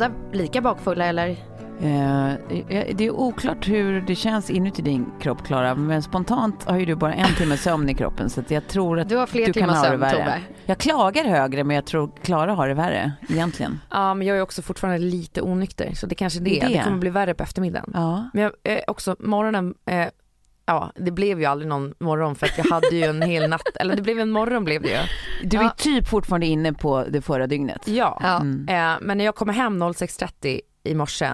Båda lika bakfulla eller? Eh, det är oklart hur det känns inuti din kropp Klara, men spontant har ju du bara en timme sömn i kroppen så jag tror att Du har fler du kan timmar ha det sömn, värre. Tove. Jag klagar högre men jag tror Klara har det värre egentligen. Ja men jag är också fortfarande lite onykter så det kanske är det. Det Det, det. kommer bli värre på eftermiddagen. Ja. Men jag, eh, också morgonen, eh, ja det blev ju aldrig någon morgon för att jag hade ju en hel natt, eller det blev en morgon blev det ju. Du är Ja. typ fortfarande inne på det förra dygnet. Ja, Ja. Mm. eh, men när jag kommer hem 06.30 i morse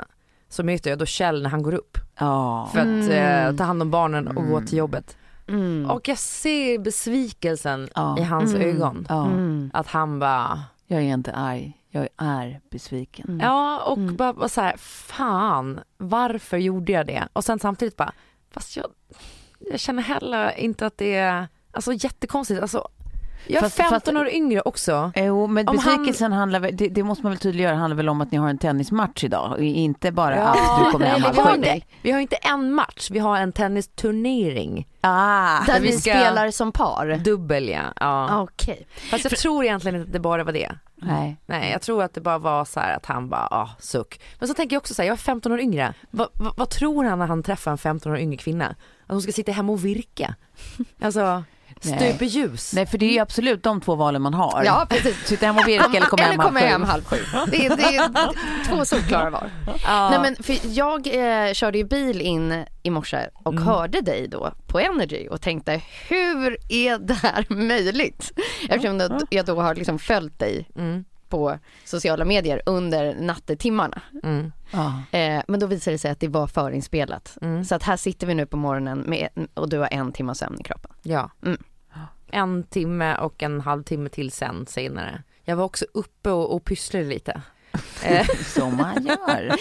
så möter jag då Kjell när han går upp Ja. för att Mm. eh, ta hand om barnen och gå till jobbet. Mm. Och jag ser besvikelsen Ja. i hans Mm. ögon. Mm. Att han bara, Jag är inte arg, jag är besviken. Mm. ja och Mm. bara, bara så här, fan varför gjorde jag det? Och sen samtidigt bara, fast jag, jag känner heller inte att det är, alltså jättekonstigt, alltså jag är Fast- 15 fast- år yngre också. Jo, men Om besvikelsen handlar väl, det, det måste man väl tydliggöra, handlar väl om att ni har en tennismatch idag och inte bara att du kommer hem halv vi, har inte, vi har inte en match, vi har en tennisturnering. Ah, Där vi ska- spelar som par? Dubbel ja. ja. Okej. Fast jag tror egentligen inte att det bara var det. nej. Nej jag tror att det bara var så här att han bara, ah suck. Men så tänker jag också så här, jag är 15 år yngre. Va, va, vad tror han när han träffar en 15 år yngre kvinna? Att hon ska sitta hemma och virka? Alltså, Nej. stupa ljus. Nej, för det är ju absolut de två valen man har. Ja precis. Sitta hemma och virka eller komma eller halv hem halv sju. Det är, det är två solklara val. Ja. Nej men för jag eh, körde ju bil in i morse och hörde dig då på Energy och tänkte hur är det här möjligt? Eftersom jag då har liksom följt dig Mm, på sociala medier under nattetimmarna. mm, Ja. Eh, men då visade det sig att det var förinspelat. mm. Så att här sitter vi nu på morgonen med, och du har en timme sömn i kroppen. Ja. Mm. En timme och en halvtimme till sen senare. Jag var också uppe och, och pysslade lite. Eh, Som man gör.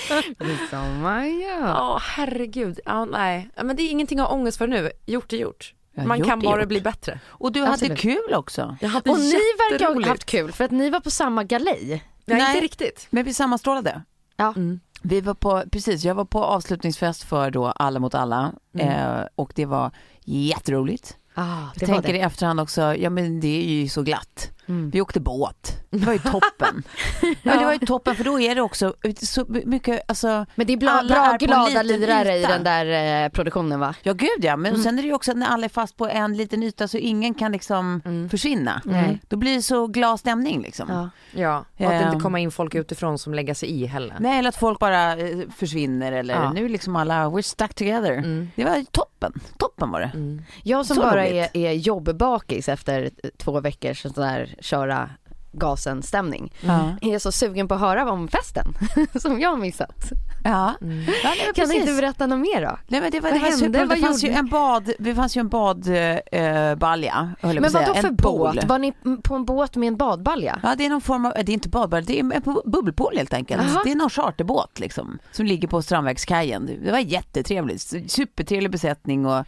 Som man gör. Ja, herregud. Ja, nej. Men det är ingenting att ha ångest för nu. Gjort är gjort. Man kan bara gjort. bli bättre. Och du Absolut. hade kul också. Jag hade Och ni verkar ha haft kul för att ni var på samma galej. Nej, Nej. inte riktigt. Men vi sammanstrålade. Ja. Mm. Vi var på, precis, jag var på avslutningsfest för då Alla mot alla Mm. eh, och det var jätteroligt. Ah, Jag tänker i efterhand också, ja men det är ju så glatt. Mm. Vi åkte båt. Det var ju toppen. ja. det var ju toppen för då är det också så mycket, alltså Men det är bra är på glada lirare i den där eh, produktionen va? Ja gud ja, men Mm. sen är det ju också att när alla är fast på en liten yta så ingen kan liksom Mm. försvinna. Nej. Då blir det så glad stämning liksom. Ja. Ja, och att det Ehm. inte komma in folk utifrån som lägger sig i heller. Nej, eller att folk bara eh, försvinner eller Ja. nu är liksom alla, we're stuck together. Mm. Det var toppen, toppen var det. Mm. Jag som Så bara roligt. är, är jobbbakis efter två veckor så där köra gasen-stämning. Ja. Jag är så sugen på att höra om festen som jag har missat. Ja. ja nej, men Kan du inte berätta något mer då? Nej, men det var, Vad det hände? super. Vad Det fanns, ju en bad, det fanns ju en badbalja, eh, Men på att vad säga. då för En båt? Var ni på en båt med en badbalja? Ja, det är någon form av, det är inte badbalja, det är en bu- bubbelpool helt enkelt. Jaha. Det är någon charterbåt liksom, som ligger på Strandvägskajen. Det var jättetrevligt, supertrevlig besättning och var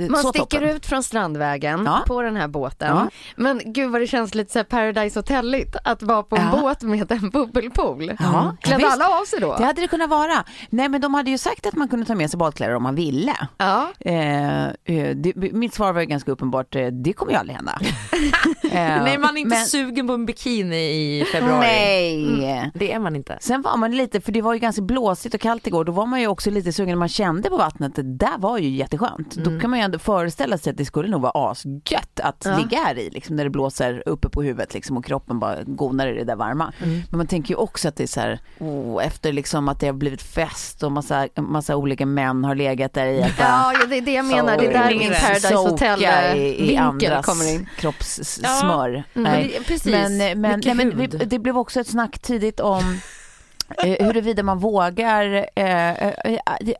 eh, Man sticker toppen. ut från Strandvägen Ja. på den här båten. Ja. Men gud vad det känns lite så Paradise Hotelligt att vara på en Ja. båt med en bubbelpool. Ja, Klädde ja, alla av sig då? Det hade det kunnat vara. Nej men de hade ju sagt att man kunde ta med sig badkläder om man ville. Ja. Eh, eh, det, mitt svar var ju ganska uppenbart, eh, det kommer ju aldrig hända. Eh, Nej man är inte men- sugen på en bikini i februari. Nej. Det är man inte. Sen var man lite, för det var ju ganska blåsigt och kallt igår, då var man ju också lite sugen när man kände på vattnet, det där var ju jätteskönt. Då kan man ju ändå föreställa sig att det skulle nog vara asgött att Ja. ligga här i, liksom, när det blåser uppe på huvudet liksom, och kroppen bara gonar i det där varma. Men man tänker ju också att det är så här, oh, efter liksom att det har blivit fest och massa, massa olika män har legat där i ett Ja, det är det jag menar. Det är där min Paradise Soka Hotel-vinkel i, i andras kommer in. kroppssmör. men Nej. det- precis. Men, men, nej, Mycket men vi, det blev också ett snack tidigt om eh, huruvida man vågar eh, eh,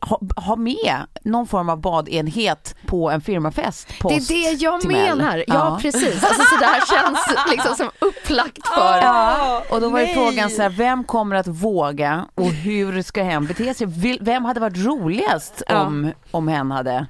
ha, ha med någon form av badenhet på en firmafest. Det är post det jag menar. Ja, precis. Alltså, så det här känns liksom som upplagt för... Ja, och då var ju frågan så här, vem kommer att våga och hur ska hen bete sig? Vem hade varit roligast om, om hen hade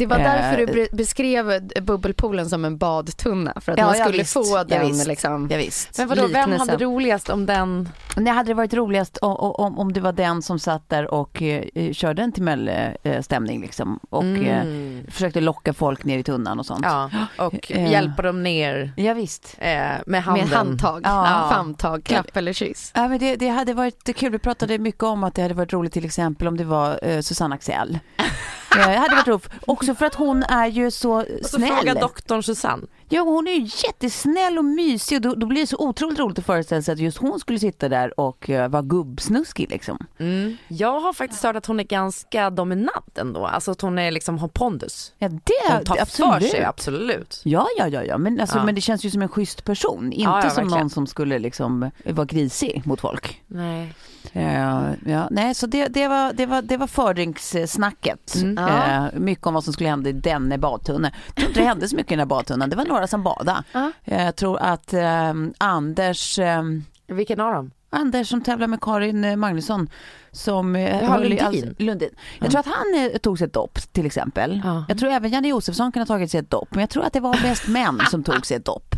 Det var därför du Eh, beskrev bubbelpoolen som en badtunna. För att Ja, man ja, skulle visst. få Ja, den visst. liksom. Ja, visst. Men vadå, vem liknelsen. hade roligast om den? Det hade det varit roligast om, om, om det var den som satt där och eh, körde en Timell-stämning liksom och eh, försökte locka folk ner i tunnan och sånt. Ja, och Eh. hjälpa dem ner Ja, visst. eh, med handen. Med handtag, Ja. famntag, klapp eller kyss. Ja, men det, det hade varit kul. Vi pratade mycket om att det hade varit roligt till exempel om det var eh, Susanne Axel. Det hade varit roligt. Också för att hon är ju så Och så snäll. fråga doktorn Susanne. Ja, hon är ju jättesnäll och mysig och då, då blir det så otroligt roligt att föreställa sig att just hon skulle sitta där och uh, vara gubbsnuskig liksom. Mm. Jag har faktiskt hört att hon är ganska dominant ändå. Alltså att hon är liksom har pondus. Ja, Hon det tar absolut. för sig, absolut. Ja, ja, ja, ja. Men, alltså, Ja. men det känns ju som en schysst person. Inte Ja, ja, som någon som skulle liksom vara grisig mot folk. Nej. Eh, ja, nej, så det, det var, det var, det var fördringssnacket. Mm. Eh, mycket om vad som skulle hända i denne badtunna. Jag tror inte det hände så mycket i den här badtunnan. Det var några som badade. Ja. Eh, jag tror att eh, Anders, eh, Vilken av dem? Anders som tävlar med Karin eh, Magnusson som eh, Jaha, höll i all- Lundin. Lundin. Jag tror att han tog sig ett dopp till exempel. Ja. Jag tror även Janne Josefsson kan ha tagit sig ett dopp. Men jag tror att det var mest män som tog sig ett dopp.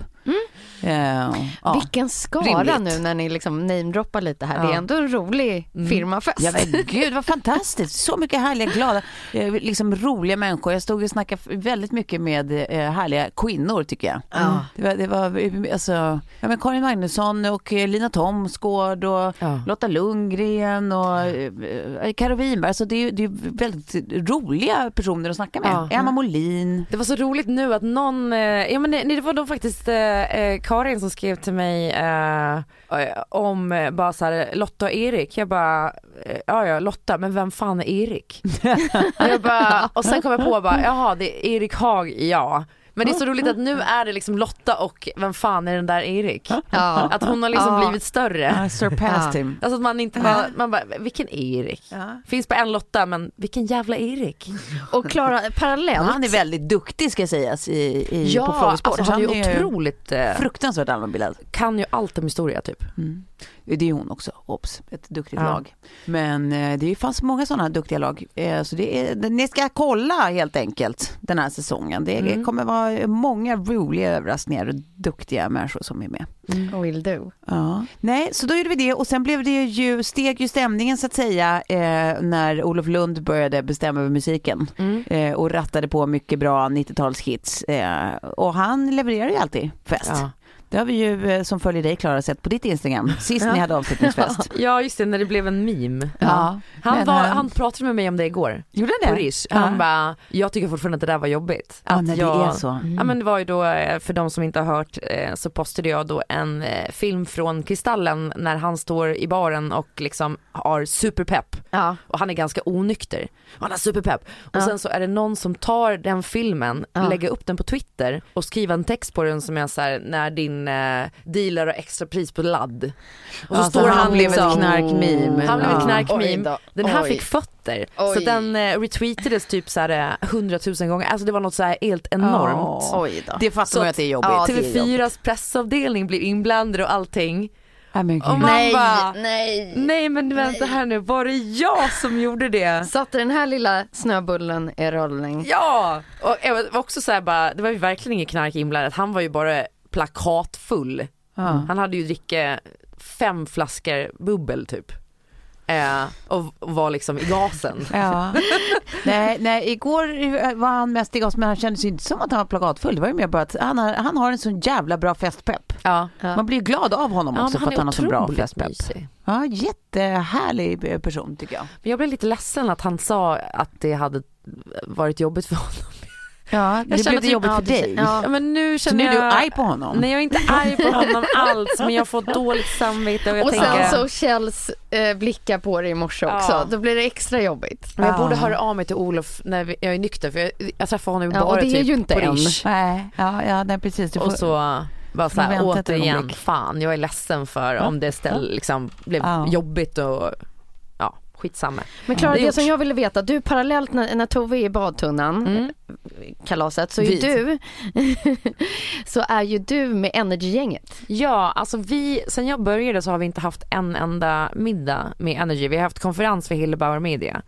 Eh, ja. Vilken skara rimligt. nu när ni liksom namedroppar lite här. Ja. Det är ändå en rolig firmafest. Ja men gud vad fantastiskt, så mycket härliga, glada, eh, liksom roliga människor. Jag stod och snackade väldigt mycket med eh, härliga kvinnor tycker jag. Ja. Det var, det var eh, alltså, ja, men Karin Magnusson och Lina Thomsgård och Ja. Lotta Lundgren och eh, Karo Winberg. Alltså det är det är väldigt roliga personer att snacka med. Ja. Emma Molin. Det var så roligt nu att någon, ja men det, det var då faktiskt eh, Karin som skrev till mig eh, eh, om eh, bara så här, Lotta och Erik. Jag bara, eh, ja ja Lotta, men vem fan är Erik? jag bara, och sen kom jag på bara, jaha det är Erik Haag, ja. Men det är så roligt att nu är det liksom Lotta och vem fan är den där Erik? Ja. Att hon har liksom Ja. blivit större. I surpassed him. Alltså att man inte bara, man bara, vilken Erik? Finns bara en Lotta men vilken jävla Erik? Och Klara, parallellt. Han är väldigt duktig ska sägas i, i, Ja, på frågesport. alltså han är ju ju otroligt, eh, fruktansvärt allmänbildad. kan ju allt om historia typ. Mm. Det är hon också, obs, ett duktigt Ja. lag. Men eh, det fanns många sådana duktiga lag. Eh, så det är, ni ska kolla helt enkelt den här säsongen. Det Mm. kommer vara många roliga överraskningar och duktiga människor som är med. Will do. Ja. Nej, så då gjorde vi det och sen blev det ju, steg ju stämningen så att säga eh, när Olof Lund började bestämma över musiken Mm. eh, och rattade på mycket bra 90-talshits. Eh, och han levererar ju alltid fest. Ja. Det har vi ju eh, som följer dig Klara sett på ditt Instagram sist ni hade avslutningsfest. Ja just det, när det blev en meme. Ja, Han, var, eh, han pratade med mig om det igår. Gjorde På han det? Rish. Han Ja. bara, jag tycker fortfarande att det där var jobbigt. Ja, Att när det jag, är så. Ja men det var ju då, eh, för de som inte har hört, så postade jag då en film från Kristallen när han står i baren och liksom har superpepp. Ja. Och han är ganska onykter. Han har superpepp. Och Ja. sen så är det någon som tar den filmen, Ja. lägger upp den på Twitter och skriver en text på den som är så här, när din en eh, dealer och extrapris på ladd. Och så Ja, så står han han blev liksom, ett knarkmeme. Han blev ett knarkmeme. Den här Oj. fick fötter. Oj. Så den eh, retweetades typ så här eh, 100 000 gånger. Alltså det var något så här helt enormt. Oj då. Det fattar Så man att- det är jobbigt. Ja, det är TV4s pressavdelning blev inblandad och allting. Nej, men Och man Nej, bara, nej. nej men vänta här nu, var det jag som gjorde det? Satte den här lilla snöbullen i rullning. Ja! Och jag var också så här bara, det var ju verkligen inget knark inblandat, han var ju bara plakatfull. Ja. Han hade ju dricka fem flaskor bubbel typ. Eh, och, och var liksom i gasen. Ja. nej, nej, igår var han mest i gas men han kändes ju inte som att han var plakatfull. Det var ju mer bara att han har, han har en sån jävla bra festpepp. Ja. Man blir ju glad av honom också för att han har så bra festpepp. mysig. Ja, jättehärlig eh, person tycker jag. Men jag blev lite ledsen att han sa att det hade varit jobbigt för honom. Ja, det känner blev det typ- jobbigt ja, för dig. Ja men nu Så känner nu är du jag... arg på honom? Nej jag är inte arg på honom alls men jag får dåligt samvete och jag Och tänker... sen så Kjells eh, blickar på dig i morse också. Ja. Då blir det extra jobbigt. Men jag borde Ja. höra av mig till Olof när jag är nykter för jag, jag träffar honom Ja, bara och det är typ ju inte på. Rish. Nej, ja, ja nej, precis. Du får... Och så bara så här, återigen, fan jag är ledsen för Ja. om det ställ, liksom blev Ja. jobbigt och ja, skitsamma. Men Klara, Det det som jag ville veta, du parallellt när, när Tove är i badtunnan, Mm. kalaset, så är Vi. du, så är ju du med Energy-gänget. Ja, alltså vi, sen jag började så har vi inte haft en enda middag med Energy. Vi har haft konferens för Hillebauer Media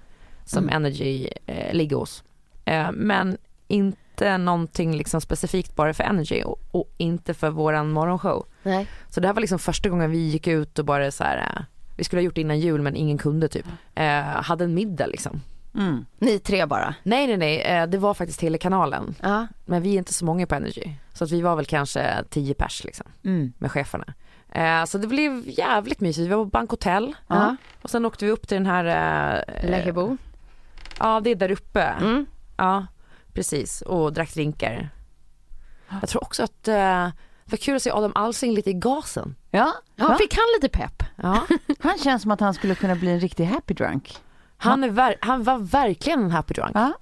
som Mm. Energy eh, ligger hos. Eh, men inte någonting liksom specifikt bara för Energy och, och inte för våran morgonshow. Nej. Så det här var liksom första gången vi gick ut och bara så här, eh, vi skulle ha gjort det innan jul men ingen kunde typ. Eh, hade en middag liksom. Mm. Ni tre bara. Nej nej nej, eh, det var faktiskt hela kanalen. Ja. Men vi är inte så många på Energy. Så att vi var väl kanske 10 pers liksom Mm. med cheferna. Eh, så det blev jävligt mysigt. Vi var på Bankhotell Ja. och sen åkte vi upp till den här... Eh, Läckebo. Ja, det är där uppe. Mm. Ja, precis. Och drack drinkar. Jag tror också att eh, det var kul att se Adam Alsing lite i gasen. Ja, Ja, fick han lite pepp? Ja. han känns som att han skulle kunna bli en riktig happy drunk. Han, är ver- han var verkligen en happy drunk. Ja,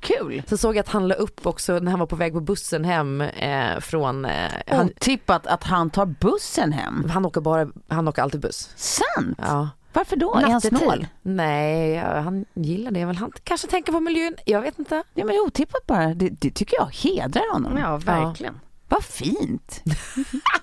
kul. Så såg jag att han la upp också när han var på väg på bussen hem eh, från... Eh, han, Otippat att han tar bussen hem. han åker bara, han åker alltid buss. Sant? Ja. Varför då? Är han Nattetid. snål? Nej, ja, han gillar det väl. Han kanske tänker på miljön. Jag vet inte. Ja, men otippat bara. Det, det tycker jag hedrar honom. Ja, verkligen. Vad fint.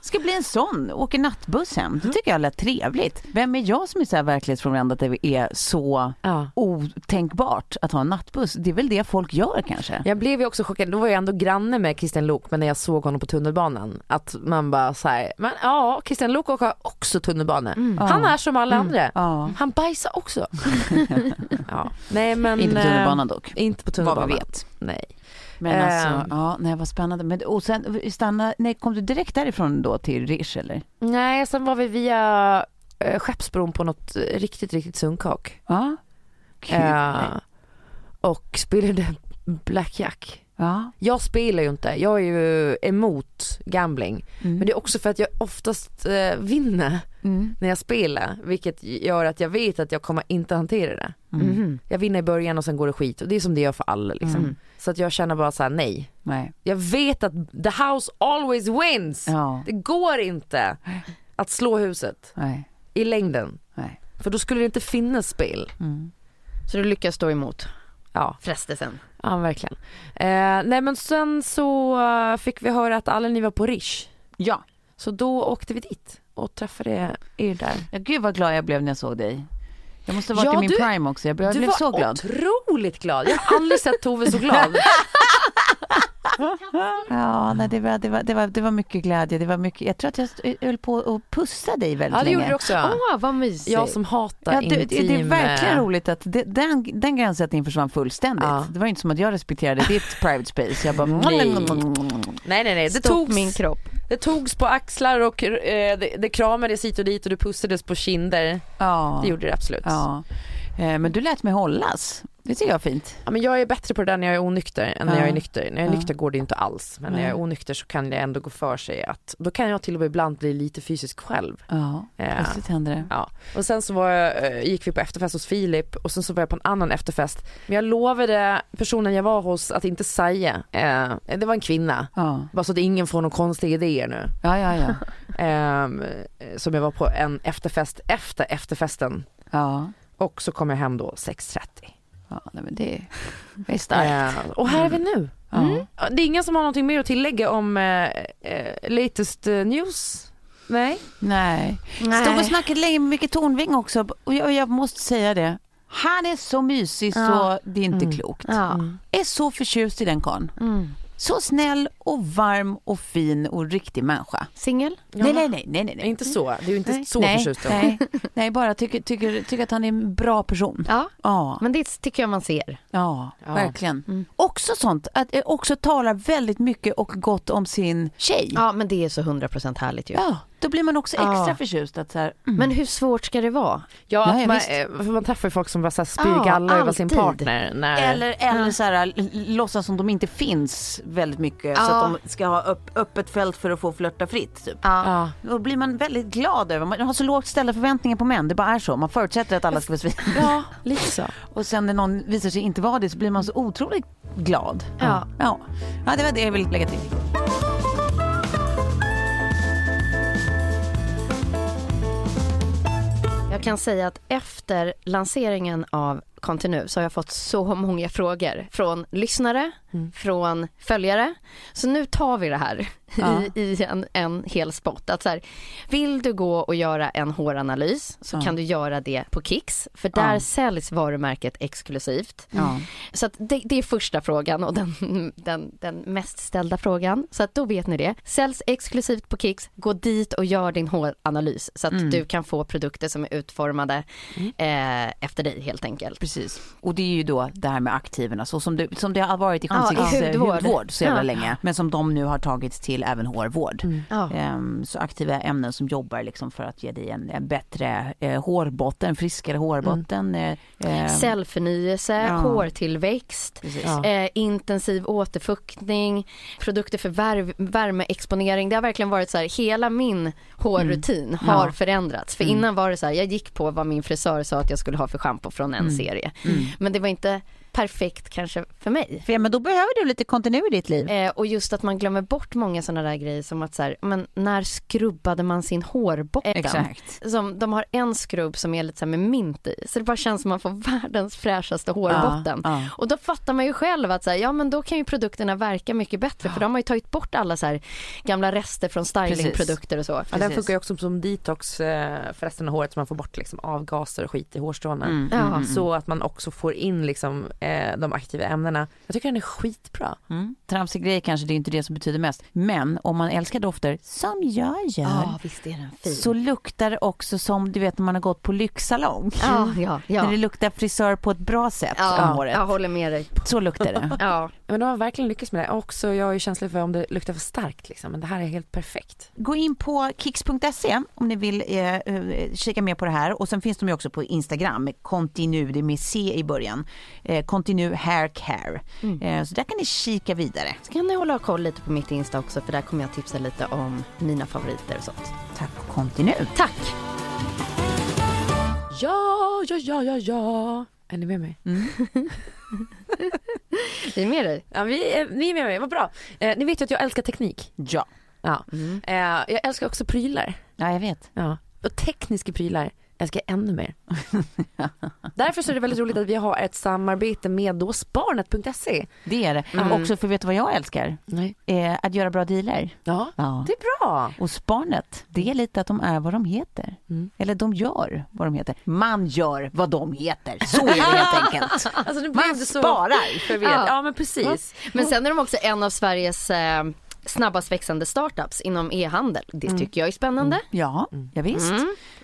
Ska bli en sån, åker nattbuss hem. Det tycker jag lät trevligt. Vem är jag som är så här verklighetsfrånvänd att det är så Ja. otänkbart att ha en nattbuss? Det är väl det folk gör kanske? Jag blev ju också chockad, då var jag ändå granne med Christian Lok men när jag såg honom på tunnelbanan att man bara såhär, men ja Christian Lok åker också tunnelbana. Han är som alla andra. Ja. Han bajsar också. ja. Nej men. Inte på eh, tunnelbanan dock. Inte på Vad tunnelbanan. vi vet. Nej. Men Ehm. alltså, ja, nej vad spännande. Men, och sen stanna, nej, kom du direkt därifrån då till Rish eller? Nej sen var vi via eh, Skeppsbron på något riktigt riktigt sunkak. Ja. Kul. Eh, och spelade Blackjack. ja. Jag spelar ju inte, jag är ju emot gambling. Mm. Men det är också för att jag oftast eh, vinner Mm. när jag spelar. Vilket gör att jag vet att jag kommer inte hantera det. Mm. Jag vinner i början och sen går det skit och det är som det gör för alla liksom. Så att jag känner bara så här: nej. Nej. Jag vet att the house always wins. Ja. Det går inte att slå huset Nej. i längden. Nej. För då skulle det inte finnas spel. Mm. Så du lyckas stå emot Ja, frestelsen? ja verkligen. Eh, nej men sen så eh, fick vi höra att alla ni var på Rish. Ja. Så då åkte vi dit och träffade er där. ja. Gud vad glad jag blev när jag såg dig. Jag måste ha varit Ja, i min du- prime också. Jag blev, jag du blev var så glad. otroligt glad. Jag har aldrig sett Tove så glad. Ja, nej, det, var, det, var, det, var, det var mycket glädje. Det var mycket, jag tror att jag höll på att pussa dig väldigt Ja det länge. gjorde du också. Åh, vad mysigt. Jag som hatar Ja, det, intim... det är verkligen eh, roligt att det, den, den gränssättningen försvann fullständigt. Ja. Det var inte som att jag respekterade ditt private space. Jag bara... Nej. Nej nej nej, det Stopp togs, min kropp. Det togs på axlar och eh, det, det kramades hit och dit och det pussades på kinder. Ja. Det gjorde det absolut. Ja. Eh, Men du lät mig hållas. Det tycker jag är fint. Ja, men jag är bättre på det där när jag är onykter än när Ja. jag är nykter. När jag är nykter går det inte alls. Men när jag är onykter så kan det ändå gå för sig att, då kan jag till och med ibland bli lite fysiskt själv. Ja, plötsligt händer det. Ja. Och sen så var jag, eh, gick vi på efterfest hos Filip och sen så var jag på en annan efterfest. Men jag lovade personen jag var hos att inte säga. Eh, det var en kvinna. Ja, Bara så att ingen får några konstiga idéer nu. ja, ja. ja. Ehm, som jag var på en efterfest efter efterfesten. ja. Och så kom jag hem då 6.30. ja nej, men det, är starkt. Eh, och här är vi nu. Ja. Ja, Det är ingen som har någonting mer att tillägga om eh, eh, latest eh, news? Nej? Nej. Stod och snackade länge med Micke Tornving också och jag, jag måste säga det. Han är så mysig så Ja. det är inte Mm. klokt. Ja. Är så förtjust i den karln. Mm. Så snäll och varm och fin och riktig människa. Singel? Nej, nej, nej, nej, nej. nej. Inte så, det är ju inte Nej. så nej, förtjust. nej, nej, bara tycker, tycker, tycker att han är en bra person. Ja, Ja, men det tycker jag man ser. ja, Ja. verkligen. Mm. Också sånt, att eh, också talar väldigt mycket och gott om sin tjej. Ja, men det är så 100% härligt ju. Ja, då blir man också extra Ja. förtjust att så här, mm. Men hur svårt ska det vara? Ja, Ja, ja, man, eh, för man träffar ju folk som bara så här spyr Ja, över sin partner. När, Eller, eller så här, låtsas som de inte finns väldigt mycket så Ja. Att de ska ha upp, öppet fält för att få flörta fritt. Typ. Ja. Då blir man väldigt glad över, man har så lågt ställda förväntningar på män, det bara är så. Man förutsätter att alla ska vara svin. ja, lite så. Och sen när någon visar sig inte vara det så blir man så otroligt glad. Ja. Ja, ja det var det jag ville lägga till. Jag kan säga att efter lanseringen av Continu så har jag fått så många frågor från lyssnare, Mm. från följare. Så nu tar vi det här Ja. i, i en, en hel spot. Att så här, vill du gå och göra en håranalys så Ja. kan du göra det på Kicks för där Ja. säljs varumärket exklusivt. Så att det, det är första frågan och den, den, den mest ställda frågan. Så att då vet ni det. Säljs exklusivt på Kicks. Gå dit och gör din håranalys så att Mm. du kan få produkter som är utformade eh, efter dig helt enkelt. Precis. Och det är ju då det här med aktiverna, så som det, som det har varit i Ja, i ansiktshudvård hudvård. så jävla länge. Men som de nu har tagits till även hårvård. Ja. Ehm, så aktiva ämnen som jobbar liksom för att ge dig en, en bättre eh, hårbotten, friskare hårbotten. Eh, ehm, Cellförnyelse, Ja. hårtillväxt, precis. Ja. eh, intensiv återfuktning, produkter för vär- värmeexponering. Det har verkligen varit så här, hela min hårrutin har Ja. förändrats. För Mm. innan var det så här, jag gick på vad min frisör sa att jag skulle ha för schampo från en Mm. serie. Mm. Men det var inte perfekt kanske för mig. För, men då behöver du lite kontinuitet i ditt liv. Eh, och just att man glömmer bort många sådana där grejer som att så här, men när skrubbade man sin hårbotten? Exakt. Som, de har en skrubb som är lite så här med mint i, så det bara känns som man får världens fräschaste hårbotten. Ja, ja. Och då fattar man ju själv att så här, ja men då kan ju produkterna verka mycket bättre för de har ju tagit bort alla så här gamla rester från stylingprodukter och så. Ja, den funkar ju också som detox eh, för resten av håret så man får bort liksom avgaser och skit i hårstråna. Mm, Ja. mm, mm, Så att man också får in liksom, eh, de aktiva ämnena. Jag tycker den är skitbra. Mm. Tramsig grej kanske, det är inte det som betyder mest. Men om man älskar dofter, som jag gör, visst är den fin. så luktar det också som du vet när man har gått på lyxsalong. ja, ja, ja. När det luktar frisör på ett bra sätt om Ja, håret. jag håller med dig. Så luktar det. Ja. Men de har verkligen lyckats med det. Också jag är ju känslig för om det luktar för starkt liksom. Men det här är helt perfekt. Gå in på kicks.se om ni vill eh, eh, kika mer på det här. Och sen finns de ju också på Instagram, Continu, det är med C i början. Eh, Continu Hair Care. Eh, så där kan ni kika vidare. Så kan ni hålla koll lite på mitt Insta också för där kommer jag tipsa lite om mina favoriter och sånt. Tack och Continu. Tack! Ja, ja, ja, ja, ja. Är ni med mig? Vi är med dig. Ja, vi är, ni är med mig, vad bra. Eh, ni vet ju att jag älskar teknik. Ja. Ja. Eh, jag älskar också prylar. ja, jag vet. Ja. Och tekniska prylar älskar jag ännu mer. Därför så är det väldigt roligt att vi har ett samarbete med då sparnet.se. Det är det. Mm. Också för vet du vad jag älskar? Nej. Eh, att göra bra dealer. Ja, Ja. det är bra. Och Sparnet, det är lite att de är vad de heter. Mm. Eller de gör vad de heter. Man gör vad de heter. Så är det helt enkelt. Alltså Man så sparar. förvirrat. Ja. Ja. men precis. Men sen är de också en av Sveriges eh, snabbast växande startups inom e-handel. Det tycker jag är spännande. Ja, ja visst.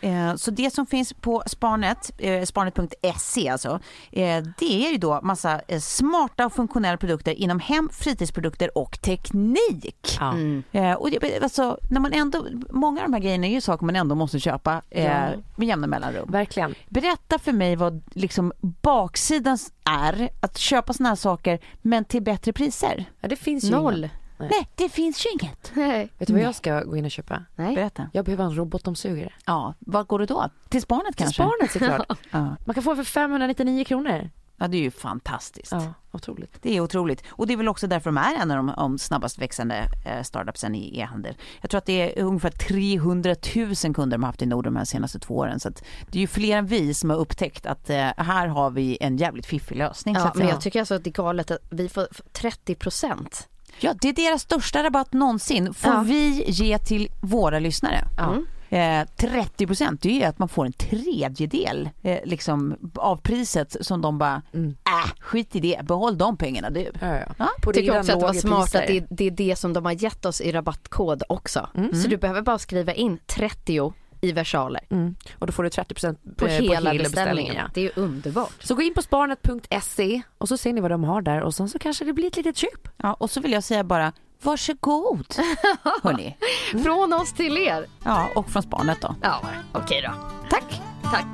Eh, så det som finns på Sparnet, eh, sparnet.se alltså, eh, det är ju då massa eh, smarta och funktionella produkter inom hem, fritidsprodukter och teknik. Ja. Eh, och det, alltså, när man ändå, många av de här grejerna är ju saker man ändå måste köpa eh, Ja. med jämna mellanrum. Verkligen. Berätta för mig vad liksom baksidan är att köpa såna här saker men till bättre priser. Ja, det finns ju Noll. inget. Nej, det finns ju inget. Nej. Vet du vad jag ska gå in och köpa? Nej. Berätta. Jag behöver en robotdammsugare. Ja, vad går det då? Till Sparnet Till kanske? Sparnet såklart. Ja. Man kan få för 599 kronor. ja, det är ju fantastiskt. Ja, otroligt. Det är otroligt. Och det är väl också därför de är en av de om snabbast växande eh, startupsen i e-handel. Jag tror att det är ungefär 300 000 kunder de har haft i Norden de här senaste två åren. Så att det är ju fler än vi som har upptäckt att eh, här har vi en jävligt fiffig lösning. så Ja, att men jag tycker alltså att det är galet att vi får 30 procent. Ja, det är deras största rabatt någonsin. Får Ja. vi ge till våra lyssnare. Ja. Eh, 30 procent, det är ju att man får en tredjedel eh, liksom, av priset som de bara, Mm. äh, skit i det, behåll de pengarna du. Ja, ja. Ja, På tycker också att det var smart priser. att det, det är det som de har gett oss i rabattkod också. Så du behöver bara skriva in 30 i versaler Mm. Och då får du 30% på eh, hela hela beställningen. ja. Det är ju underbart. Så gå in på sparnet.se och så ser ni vad de har där och sen så kanske det blir ett litet köp. Ja, och så vill jag säga bara, varsågod hörni. Från oss till er. Ja, och från Sparnet då. Ja, okej då. Tack. Tack.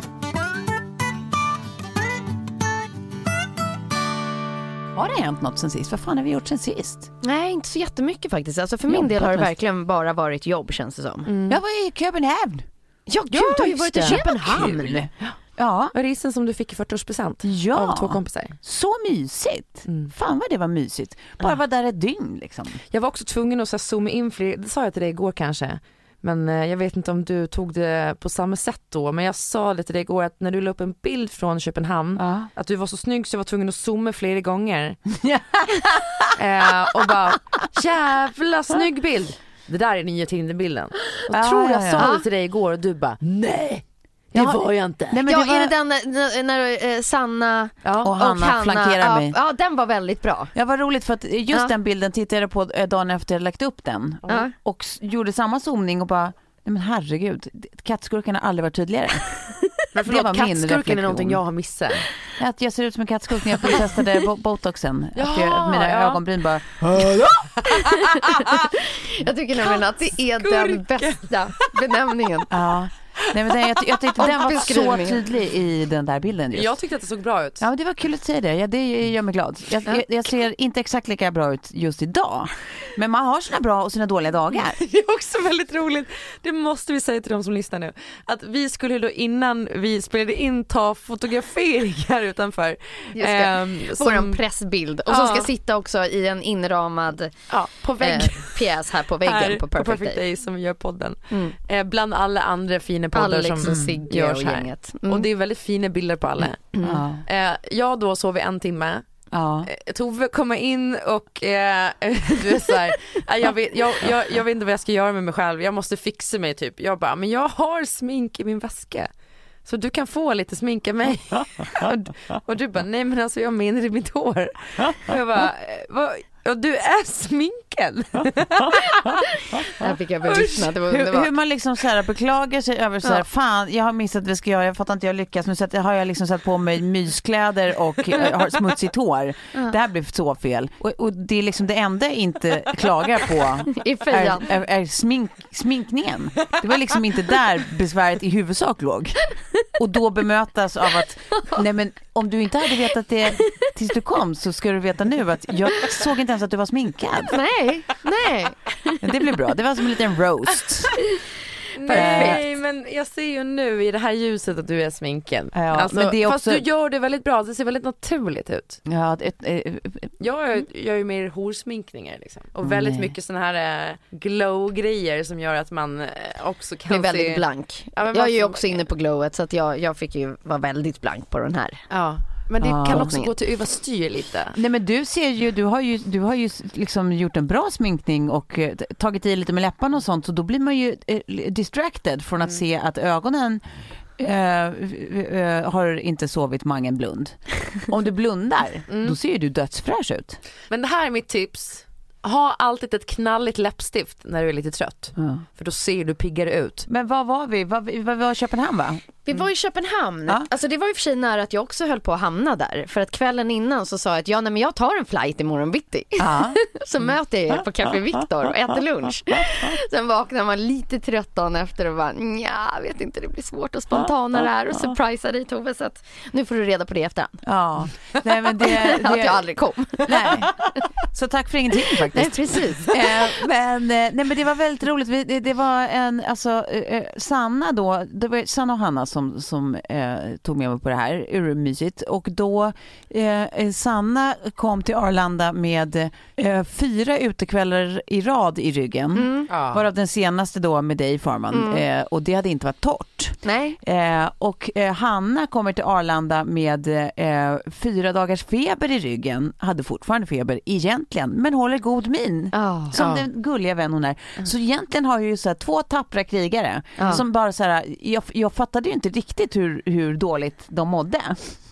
Har det hänt något sen sist? Vad fan har vi gjort sen sist? Nej, inte så jättemycket faktiskt. Alltså för min Jobbat del har det verkligen bara varit jobb känns det som. Jag var i Köpenhamn. Ja, gud, du har ju varit i. Köpenhamn. Ja, risen som du fick i 40-årspresent? Ja. Av två kompisar. så mysigt. Fan vad det var mysigt. Bara vara där ett dygn liksom. Jag var också tvungen att så här, zooma in fler, det sa jag till dig igår kanske. Men eh, jag vet inte om du tog det på samma sätt då. Men jag sa det till dig igår att när du la upp en bild från Köpenhamn Ja. att du var så snygg så jag var tvungen att zooma flera gånger. eh, och bara jävla snygg bild. Det där är nya Tinderbilden. Jag Ja, tror ja, jag ja. sa det till dig igår och du bara nej. Det Ja. var jag inte. Nej, men ja, det var... är det den när, när eh, Sanna Ja. Och Hanna flankerar ja, mig. Ja, den var väldigt bra. Ja vad roligt för att just Ja. den bilden tittade jag på eh, dagen efter jag lagt upp den. Ja. Och gjorde samma zoomning och bara, nej men herregud, kattskurken har aldrig varit tydligare. Men förlåt, det var min kattskurken är någonting jag har missat. Att jag ser ut som en kattskurk när jag testade bo- botoxen. att jag, Ja, mina ja. ögonbryn bara, Jag tycker nämligen att det är den bästa benämningen. ja. Nej, men den, jag, jag tyckte den var så tydlig i den där bilden just. Jag tyckte att det såg bra ut. Ja, men det var kul att säga det. Ja, det gör mig glad. Jag, jag, jag ser inte exakt lika bra ut just idag. Men man har sina bra och sina dåliga dagar. Det är också väldigt roligt, det måste vi säga till de som lyssnar nu, att vi skulle då innan vi spelade in ta fotograferingar utanför. Just det. Ehm, Vår pressbild. Och som Ja. ska sitta också i en inramad ja, på vägg. eh, pjäs här på väggen här på Perfect, Day. Day som gör podden. Mm. Eh, bland alla andra fina poddar Alex som och Sigge görs och här. gänget. Mm. Och det är väldigt fina bilder på alla. Ja. Eh, jag då sov i en timme, Ja. Eh, Tove kommer in och eh, du är så här, "Ah, jag, vet, jag, jag, jag vet inte vad jag ska göra med mig själv, jag måste fixa mig typ. Jag bara, men jag har smink i min väska. Så du kan få lite smink av mig. och, och du bara, nej men alltså jag menar i mitt hår. Och jag bara, "Eh, och du är Det här fick jag bevittna, det var Hur, underbart. hur man liksom så här beklagar sig över så här, Ja. fan jag har missat vad jag ska göra, jag fattar inte jag lyckas, nu har jag liksom satt på mig myskläder och eh, har smutsigt hår. Det här blev så fel. Och, och det är liksom det enda jag inte klagar på I är, är, är smink, sminkningen. Det var liksom inte där besväret i huvudsak låg. Och då bemötas av att, nej men om du inte hade vetat det tills du kom så ska du veta nu att jag såg inte ens att du var sminkad. Nej, nej. Men det blev bra, det var som en liten roast. Nej men jag ser ju nu i det här ljuset att du är sminkad. Ja, alltså, men det är Fast också- du gör det väldigt bra, det ser väldigt naturligt ut. Ja, ett, ett, Jag gör, ju mer horsminkningar liksom. Och väldigt Nej. mycket sådana här glow-grejer som gör att man också kan Blir väldigt se... blank. Ja, jag är ju också inne på glowet så att jag, jag fick ju vara väldigt blank på den här. Ja, men det Ja. kan också gå till överstyr lite. Nej men du ser ju, du har ju, du har ju liksom gjort en bra sminkning och eh, tagit i lite med läpparna och sånt så då blir man ju eh, distracted från att se att ögonen eh, eh, har inte sovit mangen blund. Om du blundar, då ser ju du dödsfräsch ut. Men det här är mitt tips. ha alltid ett knalligt läppstift när du är lite trött. Ja. För då ser du piggare ut. Men var var vi? Var, var, var Köpenhamn va? Vi var i Köpenhamn. Ja. Alltså det var i och för sig nära att jag också höll på att hamna där. För att kvällen innan så sa jag att ja, nej, men jag tar en flight imorgon bitti. Ja. Så möter jag er på Café Victor och äter lunch. Sen vaknar man lite trött dagen efter och bara nja, jag vet inte, det blir svårt att spontana det här och surprisa dig Tove. Så att nu får du reda på det i efterhand. Ja. Nej men det... Att det jag aldrig kom. nej. Så tack för ingenting faktiskt. Nej, precis. Eh, men, eh, nej, men det var väldigt roligt. Det, var en, alltså, eh, Sanna då, det var Sanna och Hanna som, som eh, tog med mig på det här, urmysigt. Och då, eh, Sanna kom till Arlanda med eh, fyra utekvällar i rad i ryggen. Ja. Varav den senaste då med dig Farman. Eh, och det hade inte varit torrt. Nej. Eh, och eh, Hanna kommer till Arlanda med eh, fyra dagars feber i ryggen. Hade fortfarande feber egentligen, men håller god min. Ja. Som Ja. den gulliga vän hon är. Så egentligen har jag ju så här, två tappra krigare Ja. som bara så här, jag, jag fattade ju inte riktigt hur, hur dåligt de mådde.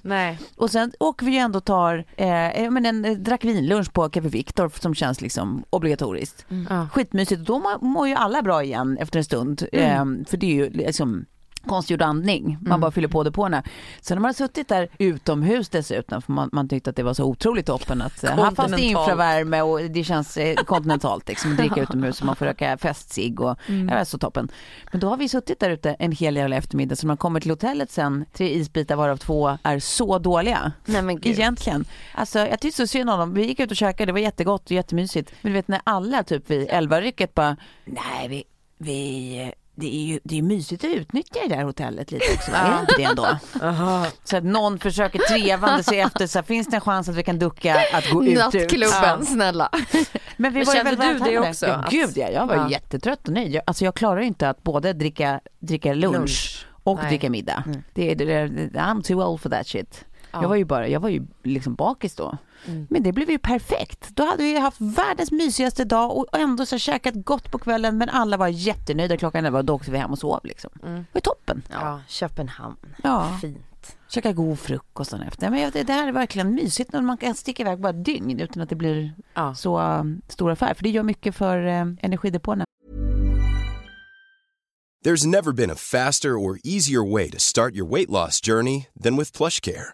Nej. Och sen åker vi ju ändå och tar, eh, men en eh, drack vinlunch på Café Victor som känns liksom obligatoriskt. Ja. Skitmysigt och då mår- ju alla bra igen efter en stund. Eh, för det är ju liksom konstgjord andning, man bara fyller på depåerna. Sen när man har suttit där utomhus dessutom, för man, man tyckte att det var så otroligt toppen att eh, här fanns det infravärme och det känns eh, kontinentalt liksom, att dricka utomhus och man får röka festsig och det var så toppen. Men då har vi suttit där ute en hel jävla eftermiddag så när man kommer till hotellet sen, tre isbitar varav två är så dåliga. Nej men gud. Egentligen. Alltså jag tyckte så synd om dem. Vi gick ut och käkade, det var jättegott och jättemysigt. Men du vet när alla typ vid elvarycket bara, nej vi, vi det är ju det är mysigt att utnyttja det där hotellet lite också, är det inte det ändå? Så att någon försöker trevande se efter, så här, finns det en chans att vi kan ducka att gå ut? Nattklubben, snälla. Men vi var kände du det också? Ja, gud ja, jag var Ja. jättetrött och nöjd. Jag, alltså jag klarar ju inte att både dricka, dricka lunch, Lunch. och Nej. dricka middag. Det, är- det, är- I'm too old for that shit. Ja. Jag var ju bara, jag var ju liksom bakis då. Mm. Men det blev ju perfekt. Då hade vi haft världens mysigaste dag och ändå så käkat gott på kvällen men alla var jättenöjda klockan elva och då åkte vi hem och sov liksom. Det var toppen. Ja, Köpenhamn. Ja, Fint. käka god frukost dagen efter. Men det, det här är verkligen mysigt när man kan sticka iväg bara dygn utan att det blir Ja. så um, stor affär. För det gör mycket för uh, energidepåerna. There's never been a faster or easier way to start your weight loss journey than with PlushCare.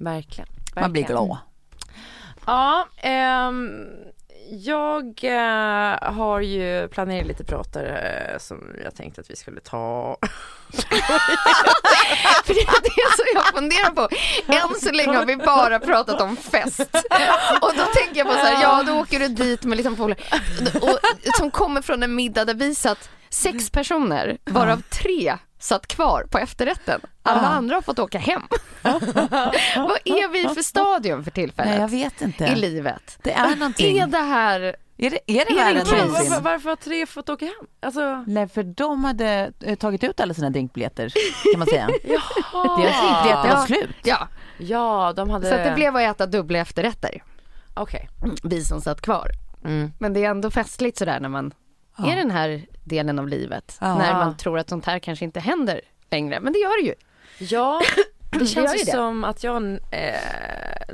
Verkligen. Man blir Verkligen. glad. Ja, ehm, jag eh, har ju planerat lite pratar eh, som jag tänkte att vi skulle ta. För det är det som jag funderar på. Än så länge har vi bara pratat om fest. Och då tänker jag på så här, ja då åker du dit med liksom polare och, som kommer från en middag där vi satt sex personer, varav tre satt kvar på efterrätten. Alla Ja. andra har fått åka hem. Vad är vi för stadium för tillfället Nej, jag vet inte. i livet? Det är någonting. Är det här, Är det, är det Är det världens kris? Varför, någonsin? varför har tre fått åka hem? Alltså, Nej, för de hade eh, tagit ut alla sina drinkbiljetter kan man säga. jaha. Deras drinkbiljetter var Ja. slut. ja, Ja, de hade... så att det blev att äta dubbla efterrätter. Okej. vi som satt kvar. Mm. Men det är ändå festligt sådär när man är den här delen av livet. Ja. När man tror att sånt här kanske inte händer längre. Men det gör det ju. Ja, det känns ju ju det. som att jag eh,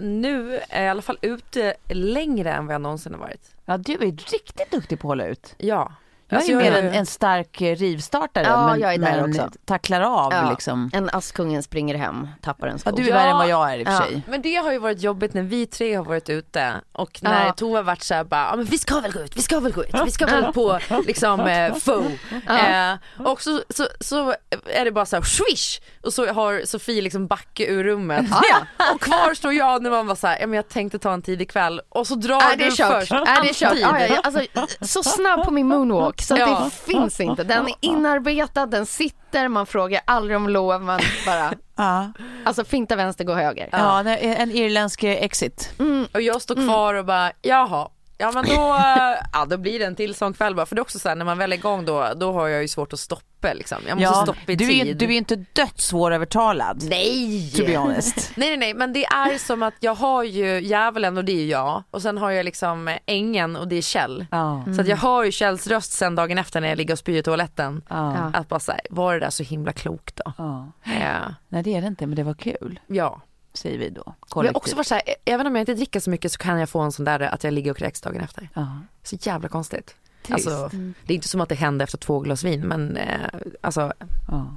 nu är i alla fall ute längre än vad jag någonsin har varit. Ja, du är riktigt duktig på att hålla ut. Ja. Jag Alltså, är mer jag- en, en stark eh, rivstartare Ja, men, jag är där men också. tacklar av Ja. liksom. En Askungen springer hem, tappar en sko. Ja, du är värre än vad jag är i och för Ja. sig. Men det har ju varit jobbigt när vi tre har varit ute och när Ja. Tova varit såhär bara, ja men vi ska väl gå ut, vi ska väl gå ut, vi ska väl på liksom eh, fo. Eh, och så, så, så är det bara så här swish och så har Sofie liksom backe ur rummet. Och kvar står jag när man var såhär, ja men jag tänkte ta en tidig kväll och så drar Är det du är kört? först. Är det är kört? Alltid. Ja, ja, ja, alltså, så snabb på min moonwalk så att Ja. det finns inte. Den är inarbetad, den sitter, man frågar aldrig om lov, man bara, Ja, alltså finta vänster, gå höger. ja är en irländsk exit. Och jag står kvar och bara, jaha. Ja men då, ja, då blir det en till sån kväll bara. För det är också så här, när man väl är igång då, då har jag ju svårt att stoppa liksom. Jag måste Ja, stoppa i du, tid. är, du är inte dödssvårövertalad. Nej! To be honest. Nej nej nej men det är som att jag har ju djävulen och det är jag och sen har jag liksom ängen och det är Kjell. Ja. Så att jag hör ju Kjells röst sen dagen efter när jag ligger och spyr i toaletten. Ja. Att bara säga, var det där så himla klokt då? Ja. Ja. Nej det är det inte men det var kul ja. Säger vi då. Jag också varit så här, även om jag inte dricker så mycket så kan jag få en sån där att jag ligger och kräks dagen efter. ja. Så jävla konstigt. Trist. Alltså, det är inte som att det händer efter två glas vin men eh, alltså Ja.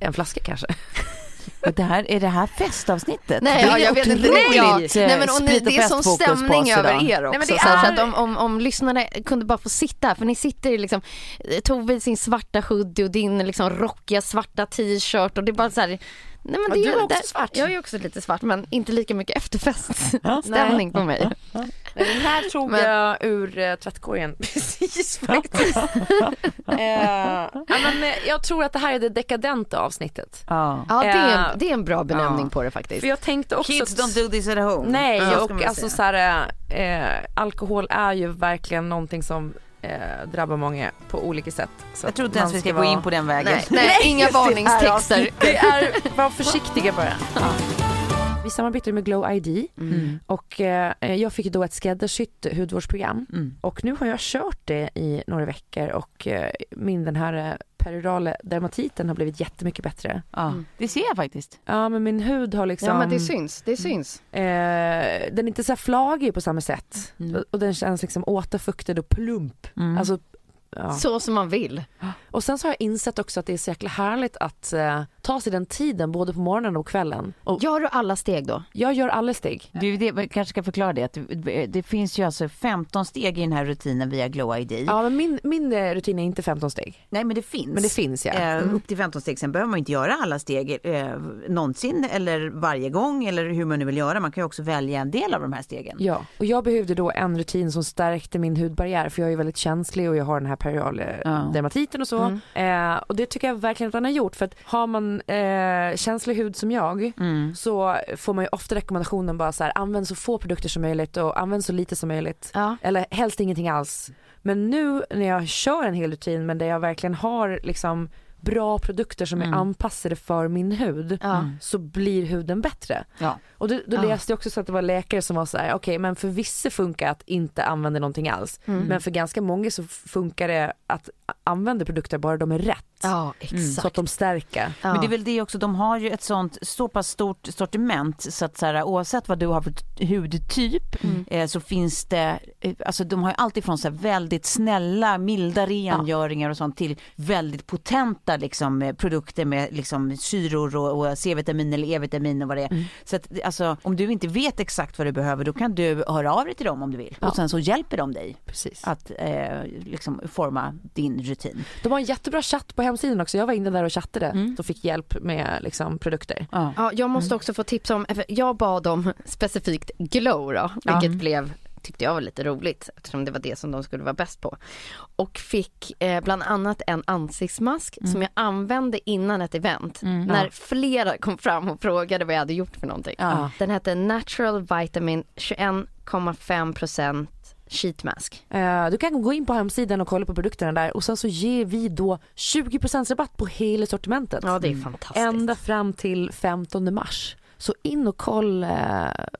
en flaska kanske. Och det här, är det här festavsnittet? Nej, Det ja, är jag vet inte. Nej, eh, nej men och ni, det är sån stämning över er också. men det så, här, så är- att om, om, om lyssnare kunde bara få sitta, för ni sitter liksom, eh, Tove sin svarta hoodie och din liksom rockiga svarta t-shirt och det är bara så här, Nej men Ja, det du är också där- svart. Jag är också lite svart men inte lika mycket efterfeststämning på mig. Den här tog Men- jag ur eh, tvättkorgen precis faktiskt. ja, men, jag tror att det här är det dekadenta avsnittet. Ja. Ja det är, Eh, det är en bra benämning ja. på det faktiskt. För jag tänkte också Kids don't do this at home. Nej Ja, och alltså så här, eh, alkohol är ju verkligen någonting som eh, drabbar många på olika sätt. Så Jag att tror inte ens vi ska gå vara- in på den vägen. Nej, nej, inga varningstexter. Det är, var försiktiga bara. Vi samarbetar med Glow ID och eh, jag fick då ett skräddarsytt hudvårdsprogram Mm. och nu har jag kört det i några veckor och eh, min den här peridurala dermatiten har blivit jättemycket bättre. Ja. Det ser jag faktiskt. Ja men min hud har liksom Ja men det syns, det syns. eh, den är inte så här flagig på samma sätt Mm. och, och den känns liksom återfuktad och plump. Mm. Alltså, ja. Så som man vill. Och sen så har jag insett också att det är så jäkla härligt att eh, ta sig den tiden både på morgonen och kvällen. Och Gör du alla steg då? jag gör alla steg. Du, det, kanske ska förklara det. Att det, det finns ju alltså 15 steg i den här rutinen via Glow ID. Ja men min, min eh, rutin är inte 15 steg. Nej men det finns. Men det finns ja. Eh, Mm. upp till 15 steg. Sen behöver man inte göra alla steg eh, någonsin eller varje gång eller hur man nu vill göra. Man kan ju också välja en del av de här stegen. Ja, och jag behövde då en rutin som stärkte min hudbarriär för jag är väldigt känslig och jag har den här perial Ja. dermatiten och så. Eh, och det tycker jag verkligen att den har gjort för att har man eh, känslig hud som jag Mm. så får man ju ofta rekommendationen bara så här använd så få produkter som möjligt och använd så lite som möjligt. Ja. Eller helst ingenting alls. Men nu när jag kör en hel rutin men där jag verkligen har liksom bra produkter som är anpassade för min hud Ja. så blir huden bättre. Ja. Och då, då Ja. läste jag också så att det var läkare som var så här, okej men för vissa funkar att inte använda någonting alls. Mm. Men för ganska många så funkar det att a- använda produkter bara de är rätt. Ja exakt. Så att de stärker. Ja. Men det är väl det också, de har ju ett sånt så pass stort sortiment så att så här, oavsett vad du har för hudtyp Mm. eh, så finns det, eh, alltså de har ju alltid från så här väldigt snälla, milda rengöringar och sånt till väldigt potenta liksom, eh, produkter med liksom, syror och, och C-vitamin eller E-vitamin och vad det är. Mm. Så att, alltså, om du inte vet exakt vad du behöver då kan du höra av dig till dem om du vill. Ja. Och sen så hjälper de dig Precis. att eh, liksom forma din rutin. De har en jättebra chatt på hemsidan också. Jag var inne där och chattade Mm. och fick hjälp med liksom, produkter. Ja. Ja, jag måste också få tips om, jag bad om specifikt glow då, vilket blev tyckte jag var lite roligt eftersom det var det som de skulle vara bäst på. Och fick eh, bland annat en ansiktsmask som jag använde innan ett event när flera kom fram och frågade vad jag hade gjort för någonting. Ja. Den hette Natural Vitamin 21,5% Sheet Mask. Eh, du kan gå in på hemsidan och kolla på produkterna där och sen så ger vi då 20% rabatt på hela sortimentet. Ja det är fantastiskt. Ända fram till 15 mars. Så in och koll eh,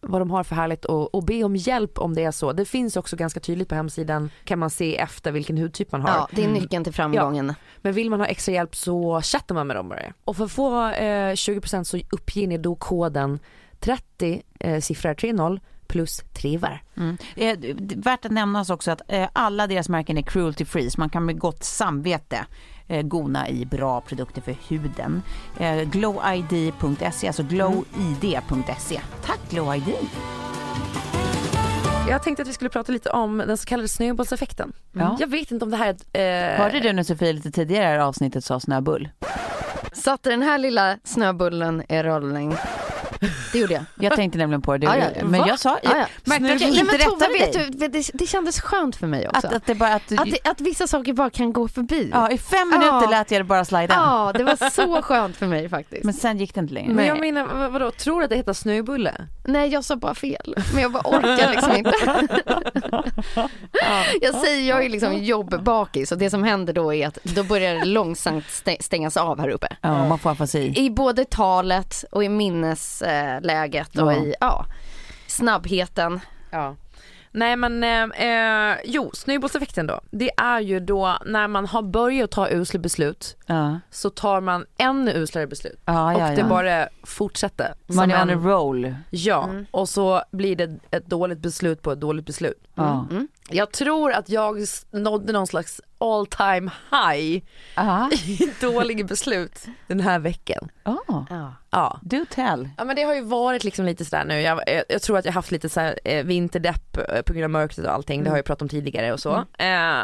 vad de har för härligt och, och be om hjälp om det är så. Det finns också ganska tydligt på hemsidan kan man se efter vilken hudtyp man har. Ja, det är nyckeln till framgången. Men vill man ha extra hjälp så chattar man med dem bara. Och för att få eh, 20% så uppger ni då koden 30 eh, siffror 30 plus trivar. Mm. Eh, värt att nämnas också att eh, alla deras märken är cruelty free så man kan med gott samvete eh, gona i bra produkter för huden. Eh, glowid.se, alltså glowid.se. Tack Glowid! Jag tänkte att vi skulle prata lite om den så kallade snöbollseffekten. Ja. Jag vet inte om det här är... Eh, Hörde du när Sofie lite tidigare i avsnittet sa snöbull? Satte den här lilla snöbullen i rullning. Det gjorde jag. Jag tänkte nämligen på det, Ja, ja, men Va? jag sa, Ja, ja. märkte att jag Nej, inte Tove, rättade vet dig? du, det, det kändes skönt för mig också. Att, att det bara att, du, Att, det, att vissa saker bara kan gå förbi. ja, i fem minuter Ja. lät jag det bara slida. Ja, det var så skönt för mig faktiskt. Men sen gick det inte längre. Men jag Nej. menar, vad- vadå, tror du att det heter snöbulle? Nej, jag sa bara fel. Men jag bara orkar liksom inte. Jag säger, jag är liksom jobbbakis och det som händer då är att då börjar det långsamt stä- stängas av här uppe. Ja, man får afasi. I både talet och i minnesläget och i ja, snabbheten. Ja. Nej men, eh, eh, jo snöbollseffekten då. Det är ju då när man har börjat ta usla beslut Ja. så tar man ännu uslare beslut. Ja, ja, och det bara fortsätter. Man är on en- a roll. Ja, och så blir det ett dåligt beslut på ett dåligt beslut. Ja. Jag tror att jag nådde någon slags all time high Aha. i dåliga beslut den här veckan. Oh. Ja. Ja. Do tell. Ja men det har ju varit liksom lite sådär nu, jag, jag, jag tror att jag haft lite så här, eh, vinterdepp eh, på grund av mörkret och allting, det har jag pratat om tidigare och så. Eh,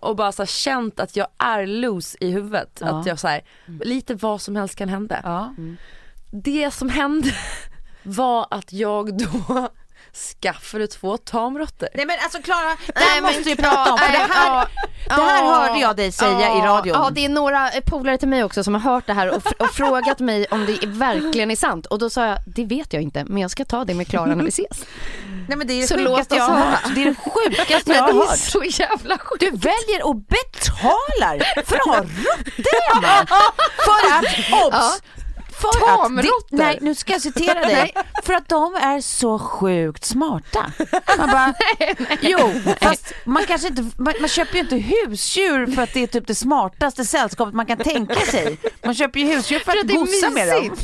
och bara så här, känt att jag är loose i huvudet, Ja. att jag så här, lite vad som helst kan hända. Ja. Det som hände var att jag då skaffade två tamråttor. Nej men alltså Klara, det här måste vi prata om för det här, det här hörde jag dig säga i radion. Ja, det är några eh, polare till mig också som har hört det här och, och frågat mig om det verkligen är sant. Och då sa jag, det vet jag inte, men jag ska ta det med Klara när vi ses. Nej men det är det Så sjukaste jag har hört. Det är det sjukaste jag det har är hört. så jävla sjukt. Du väljer och betalar för att ha råttor hemma. För att, obs! För att, Tamråttor. nej nu ska jag citera dig. För att de är så sjukt smarta. Man bara, jo fast man kanske inte, man, man köper ju inte husdjur för att det är typ det smartaste sällskapet man kan tänka sig. Man köper ju husdjur för att det är gosa med dem.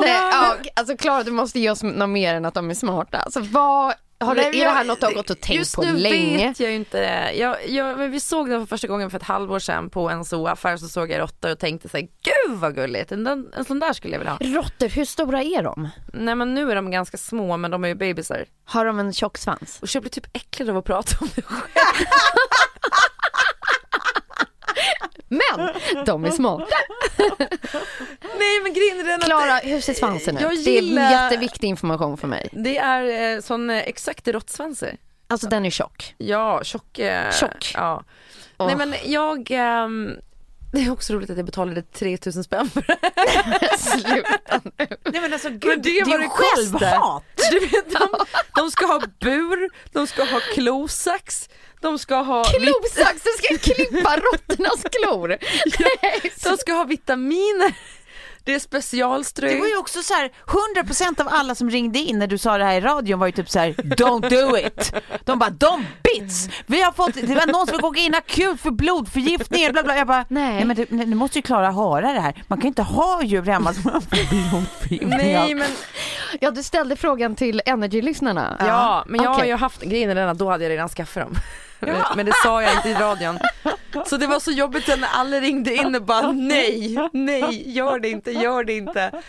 Nej, ja, alltså Klara du måste ge oss något mer än att de är smarta. Alltså vad, har det, är det här något du har gått och tänkt Just på nu länge? vet jag ju inte. Jag, jag, men vi såg det för första gången för ett halvår sedan på en zooaffär så såg jag råttor och tänkte så här, gud vad gulligt, en, en sån där skulle jag vilja ha. Råttor, hur stora är de? Nej men nu är de ganska små men de är ju bebisar. Har de en tjock svans? Och jag blir typ äcklad av att prata om det själv. Men de är smarta. Nej men grejen är att Klara, hur ser svansen ut? Jag Det är gillar- jätteviktig information för mig. det är eh, sån eh, exakt råttsvanser. Alltså den är tjock. Ja, tjock. Eh, Tjock. Ja. Åh. Nej men jag, ehm, det är också roligt att jag betalade 3000 spänn för det. Sluta nu. Nej men alltså gud, Men det är ju det kostar. självhat. Du vet, de, de ska ha bur, de ska ha klosax, de ska ha, Klosax, du ska klippa råttornas klor. Nej, de ska ha vitaminer. Det är specialströ. Det var ju också så här, 100% av alla som ringde in när du sa det här i radion var ju typ så här: don't do it. De bara, de bits! Vi har fått, det var någon som fick åka in akut för blodförgiftning, bla bla. Jag bara, nej, Nej. men du, nu måste ju Klara höra det här. Man kan ju inte ha djur hemma som har blodförgiftning. Nej men, Ja, du ställde frågan till Energy-lyssnarna. ja, men jag har Okej. ju haft, grejen är den att då hade jag redan skaffat dem. Men, men det sa jag inte i radion. Så det var så jobbigt när alla ringde in och bara nej, nej, gör det inte, gör det inte.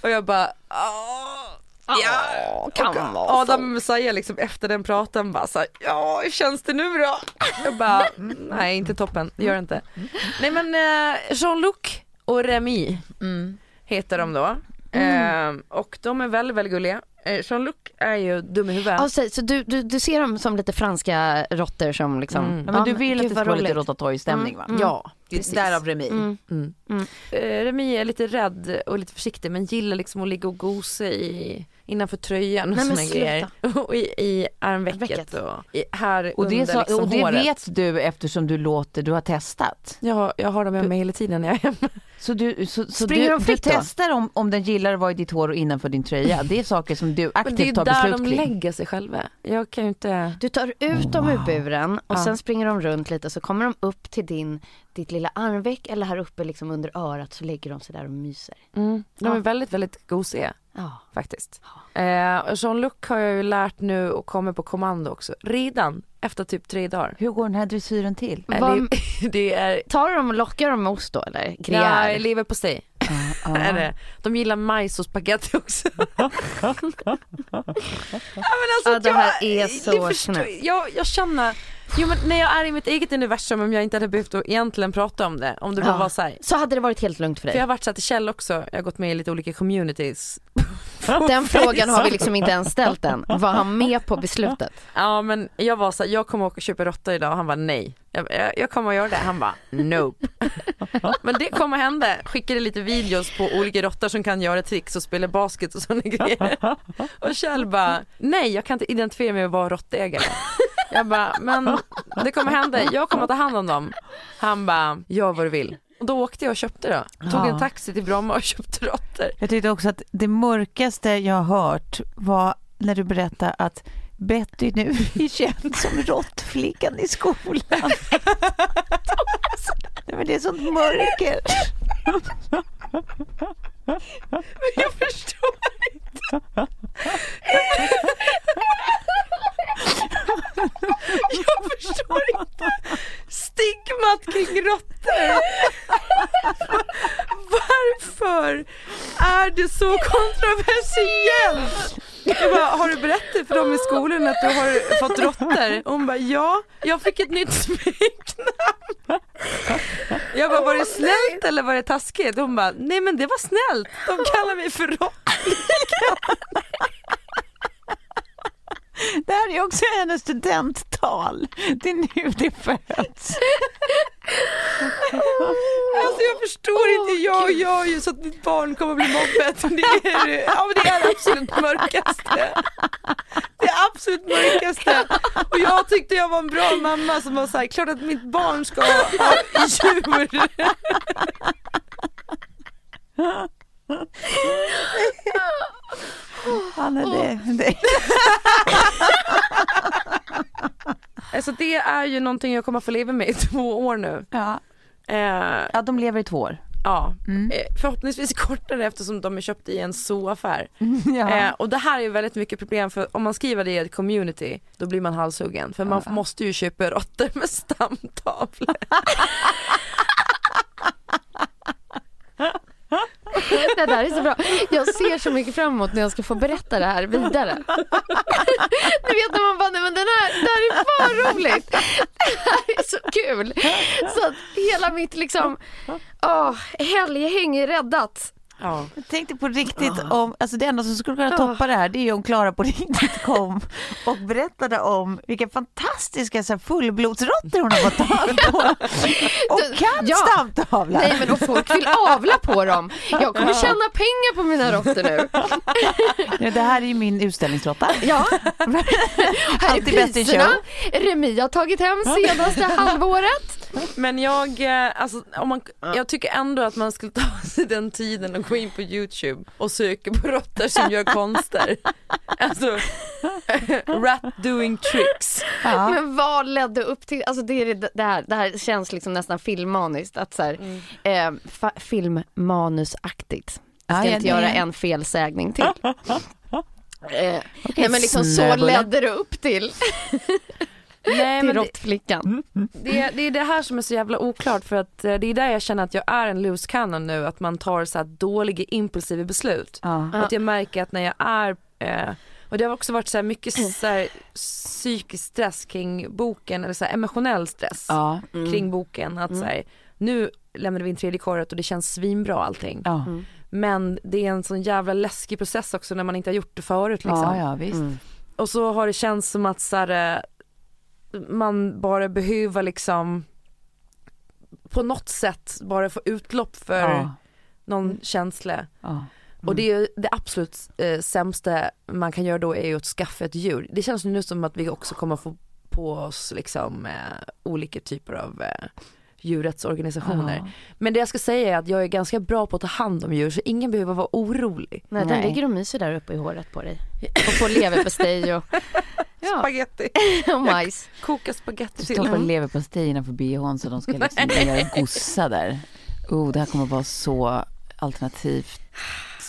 Och jag bara, "Åh, ja. kan vara Adam och Messiah liksom efter den pratan bara så här, ja hur känns det nu då? Jag bara, "Mm, nej inte toppen, gör det inte. Nej men eh, Jean-Luc och Remy heter de då. Eh, och de är väldigt, väldigt gulliga. Eh, Jean-Luc är ju dum i huvudet. Ja, så, så du, du, du ser dem som lite franska råttor som liksom... Mm. Ja, men du vill att det ska vara lite roligt. Rototoy-stämning va? Mm. Ja, Precis. Därav Remi. Mm. Mm. Eh, Remi är lite rädd och lite försiktig men gillar liksom att ligga och gosa i innanför tröjan och såna grejer. Och i, i armvecket Vecket. och i, här Och det, under så, liksom och det håret. vet du eftersom du låter, du har testat. Jag, har- jag har dem med mig hela tiden när jag är hemma. Så du, så, så du, de du testar om, om den gillar att vara i ditt hår och innanför din tröja. Det är saker som du Men det är aktivt tar där beslut de kring. lägger sig själva. Jag kan ju inte... Du tar ut dem ur buren och Ja. sen springer de runt lite så kommer de upp till din, ditt lilla armveck eller här uppe liksom under örat så lägger de sig där och myser. Mm. De Ja. är väldigt, väldigt gosiga Ja. faktiskt. Eh, och Jean-Luc har jag ju lärt nu och kommer på kommando också. Redan efter typ tre dagar. Hur går den här dressyren till? Eh, Vad- Det, det är Tar de och lockar dem med ost då eller? Nej, Gruyère? leverpastej. Ja. Är det. De gillar majs och spaghetti också. ja, men alltså, Ja, det här jag, är så förstår- snällt. jag, jag känner, jo men när jag är i mitt eget universum om jag inte hade behövt att egentligen prata om det, om det bara Ja. var så här. Så hade det varit helt lugnt för För dig? jag har varit så här till Kjell också, jag har gått med i lite olika communities. Den frågan har vi liksom inte ens ställt än. Var han med på beslutet? Ja men jag var så här, jag kommer åka och köpa råtta idag och han var nej. Jag, jag, jag kommer att göra det, han bara nope. men det kommer hända, skickade lite videos på olika råttor som kan göra tricks och spela basket och sådana grejer. Och Kjell bara, nej jag kan inte identifiera mig med att vara råttägare. Jag bara, men det kommer hända, jag kommer ta hand om dem. Han bara, gör vad du vill. Och då åkte jag och köpte då. Tog en taxi till Bromma och köpte råttor. Jag tyckte också att det mörkaste jag har hört var när du berättade att Betty nu är känd som råttflickan i skolan. Nej, men det är sånt mörker. Jag förstår inte. Jag förstår inte stigmat kring råttor. Varför är det så kontroversiellt? Jag bara, har du berättat för dem i skolan att du har fått råttor? Hon bara, ja, jag fick ett nytt smeknamn. Jag bara, var det snällt eller var det taskigt? Hon bara, nej men det var snällt. De kallar mig för råttor. Det här är också hennes studenttal. Det är nu det föds. Alltså jag förstår inte, jag gör ju så att mitt barn kommer bli mobbet. Det är, ja, men det är det absolut mörkaste. Det är absolut mörkaste. Och jag tyckte jag var en bra mamma som var såhär, klart att mitt barn ska ha djur. Anna, det, det. Alltså det är ju någonting jag kommer få leva med i två år nu. Ja. Eh, ja, de lever i två år. ja, Mm. eh, förhoppningsvis kortare eftersom de är köpta i en zooaffär. Ja. Eh, och det här är ju väldigt mycket problem för om man skriver det i ett community då blir man halshuggen för man måste ju köpa råttor med stamtavlor. Det där är så bra. Jag ser så mycket fram emot när jag ska få berätta det här vidare. Du vet när man bara, nej men den här, det här är för roligt. Det här är så kul. Så att hela mitt liksom, åh, helghäng är räddat. Ja. Jag tänkte på riktigt om, alltså det enda som skulle kunna toppa det här det är ju om Klara på riktigt kom och berättade om vilka fantastiska så här, fullblodsråttor hon har fått tag på. Och kan Ja. stamtavlar. Nej men och folk vill avla på dem. Jag kommer tjäna pengar på mina råttor nu. Ja, det här är ju min utställningsråtta. Ja, här är priserna. Remi har tagit hem senaste halvåret. Men jag, eh, alltså, om man, jag tycker ändå att man skulle ta sig den tiden och gå in på youtube och söka på råttor som gör konster. Alltså, rat doing tricks. Ja. Men vad ledde upp till, alltså det, är det, här, det här känns liksom nästan filmmaniskt, att så här, eh, fa- filmmanusaktigt. Jag ska Ja, ja, inte det- göra en felsägning till. Eh, nej men liksom så snöbulle. ledde det upp till, Nej, till men det, råttflickan. det, det är det här som är så jävla oklart för att eh, det är där jag känner att jag är en loose cannon nu, att man tar så här dåliga impulsiva beslut. Ja. Att jag märker att när jag är eh, och det har också varit så här mycket så här psykisk stress kring boken eller så här emotionell stress Ja. kring boken. Att så här, nu lämnade vi in tredje korret och det känns svinbra allting. Ja. Men det är en sån jävla läskig process också när man inte har gjort det förut liksom. Ja, ja, visst. Och så har det känts som att så här, eh, man bara behöver liksom på något sätt bara få utlopp för Ja. någon känsla. Ja. Och det är det absolut eh, sämsta man kan göra då är ju att skaffa ett djur. Det känns nu som att vi också kommer få på oss liksom eh, olika typer av eh, djurrättsorganisationer. Ja. Men det jag ska säga är att jag är ganska bra på att ta hand om djur så ingen behöver vara orolig. Nej, den ligger och myser där uppe i håret på dig. Och får leverpastej och, ja, Spaghetti, och majs. koka spagetti till. Stoppa leverpastej innanför bhn så de ska liksom ner och gossa där. Oh, det här kommer vara så alternativt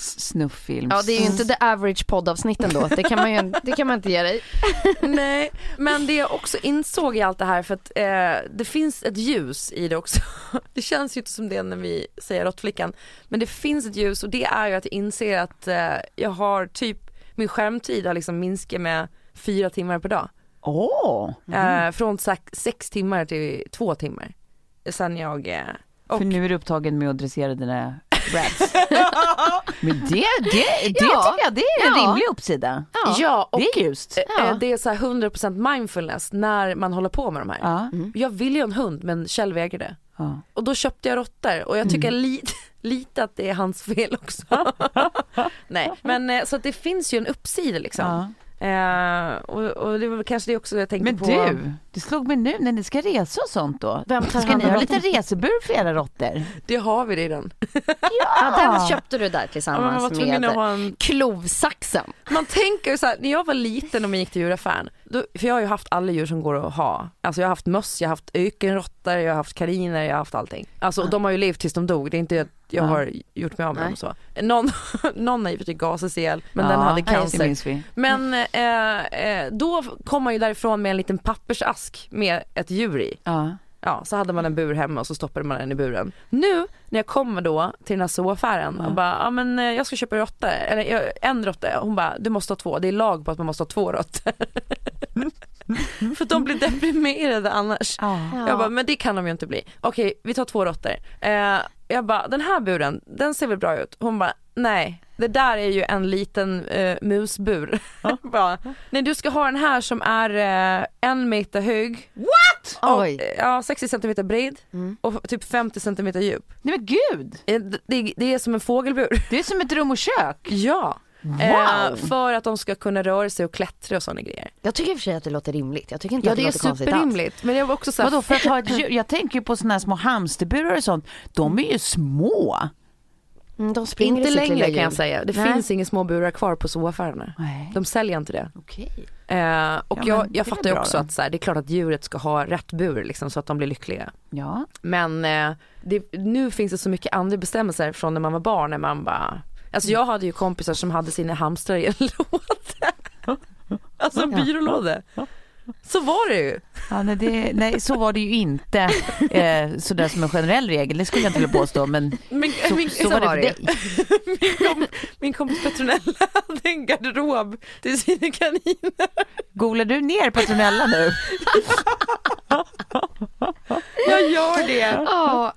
s- snufffilm. Ja, det är ju inte the average poddavsnitt ändå. Det kan man ju det kan man inte ge dig. Nej, men det jag också insåg i allt det här för att eh, det finns ett ljus i det också. Det känns ju inte som det när vi säger råttflickan. Men det finns ett ljus och det är ju att jag inser att eh, jag har typ, min skärmtid har liksom minskat med fyra timmar per dag. Åh! Eh, från sex, sex timmar till två timmar. Sen jag eh, och, För nu är du upptagen med att dressera dina rats. Men det, det, det Ja. tycker jag det är en Ja. rimlig uppsida. ja, och Det är ljust. eh, Ja. det är så här 100% mindfulness när man håller på med de här. Ja. Jag vill ju en hund men Kjell vägrade. Ja. Och då köpte jag råttor och jag tycker lite, lite att det är hans fel också. Nej, men eh, så att det finns ju en uppsida liksom. Ja. Eh, och, och det var kanske det också jag tänkte Men på. du, det slog mig nu när ni ska resa och sånt då. Vem tar Ska ni ha lite resebur för era råttor? Det har vi redan. Ja, den köpte du där Ja, man tillsammans tvungen med en klovsaxen. Man tänker så här, när jag var liten och man gick till djuraffären, då, för jag har ju haft alla djur som går att ha. Alltså jag har haft möss, jag har haft ökenråttor, jag har haft kaniner, jag har haft allting. Alltså och de har ju levt tills de dog, det är inte jag Ja. har gjort mig av med dem Nej. och så. Någon, någon har ju försökt gasas ihjäl, men Ja, den hade cancer. vi. Men eh, eh, då kom man ju därifrån med en liten pappersask med ett djur i. Ja. Ja, så hade man en bur hemma och så stoppade man den i buren. Nu när jag kommer då till den här zooaffären och bara, ja men eh, jag ska köpa råttor, eller jag- en råtta. Hon bara, du måste ha två, det är lag på att man måste ha två råttor. För de blir deprimerade annars. Ja. Jag bara, men det kan de ju inte bli. Okej, vi tar två råttor. Eh, jag bara, den här buren, den ser väl bra ut? Hon bara, nej, det där är ju en liten eh, musbur. bara, nej du ska ha den här som är eh, en meter hög. What? Och, Oj. ja, 60 centimeter bred Mm. och typ 50 centimeter djup. Nej men gud, Eh, det- Det, det är som en fågelbur. det är som ett rum och kök. Ja. Wow. Eh, för att de ska kunna röra sig och klättra och sådana grejer. Jag tycker i och för sig att det låter rimligt. Jag tycker inte Ja att det, det är låter konstigt alls. superrimligt. Men jag var också Vadå för att ha ett djur? Jag tänker ju på sådana här små hamsterburar och sånt. De är ju små. Mm, de springer inte längre kan jag säga. Det Nej. finns inga små burar kvar på zooaffärerna. Nej. De säljer inte det. Okej. Eh, och Ja, jag, det är jag fattar ju också då. att så här, det är klart att djuret ska ha rätt bur liksom, så att de blir lyckliga. Ja. Men eh, det, nu finns det så mycket andra bestämmelser från när man var barn när man bara Alltså jag hade ju kompisar som hade sina hamstrar i en låda. Alltså en byrålåda. Så var det ju. Ja, nej, det, nej, så var det ju inte eh, sådär som en generell regel, det skulle jag inte vilja påstå. Men Men, så, min, så var det för dig. min, kom, min kompis Petronella hade en garderob till sina kaniner. Googlar du ner Petronella nu? Jag gör det. Ja,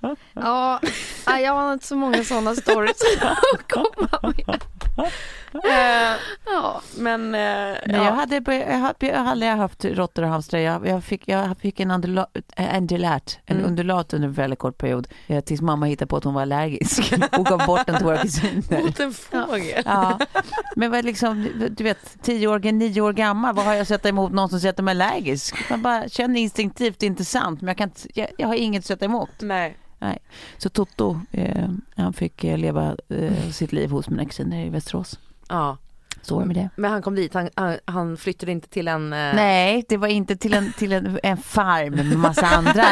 ja, jag har inte så många sådana stories att komma med. Eh, Ja. men eh, Nej, ja. jag, hade, jag, hade, jag har aldrig haft råttor och hamstrar. Jag, jag, fick, jag fick en undulat, en, undulat, en Mm. undulat under en väldigt kort period. Eh, tills mamma hittade på att hon var allergisk och gav bort den till våra kusiner. mot en fågel. Ja, men vad liksom, du vet, tio år, nio år gammal, vad har jag att sätta emot någon som sätter mig allergisk? Man bara känner instinktivt, det är inte sant, men jag, kan inte, jag, jag har inget att sätta emot. Nej. Så Toto, eh, han fick eh, leva eh, sitt liv hos mina kusiner i Västerås. Ja. Så var det med det. Men han kom dit, han, han, han flyttade inte till en... eh, Nej, det var inte till en, till en, en farm med massa andra.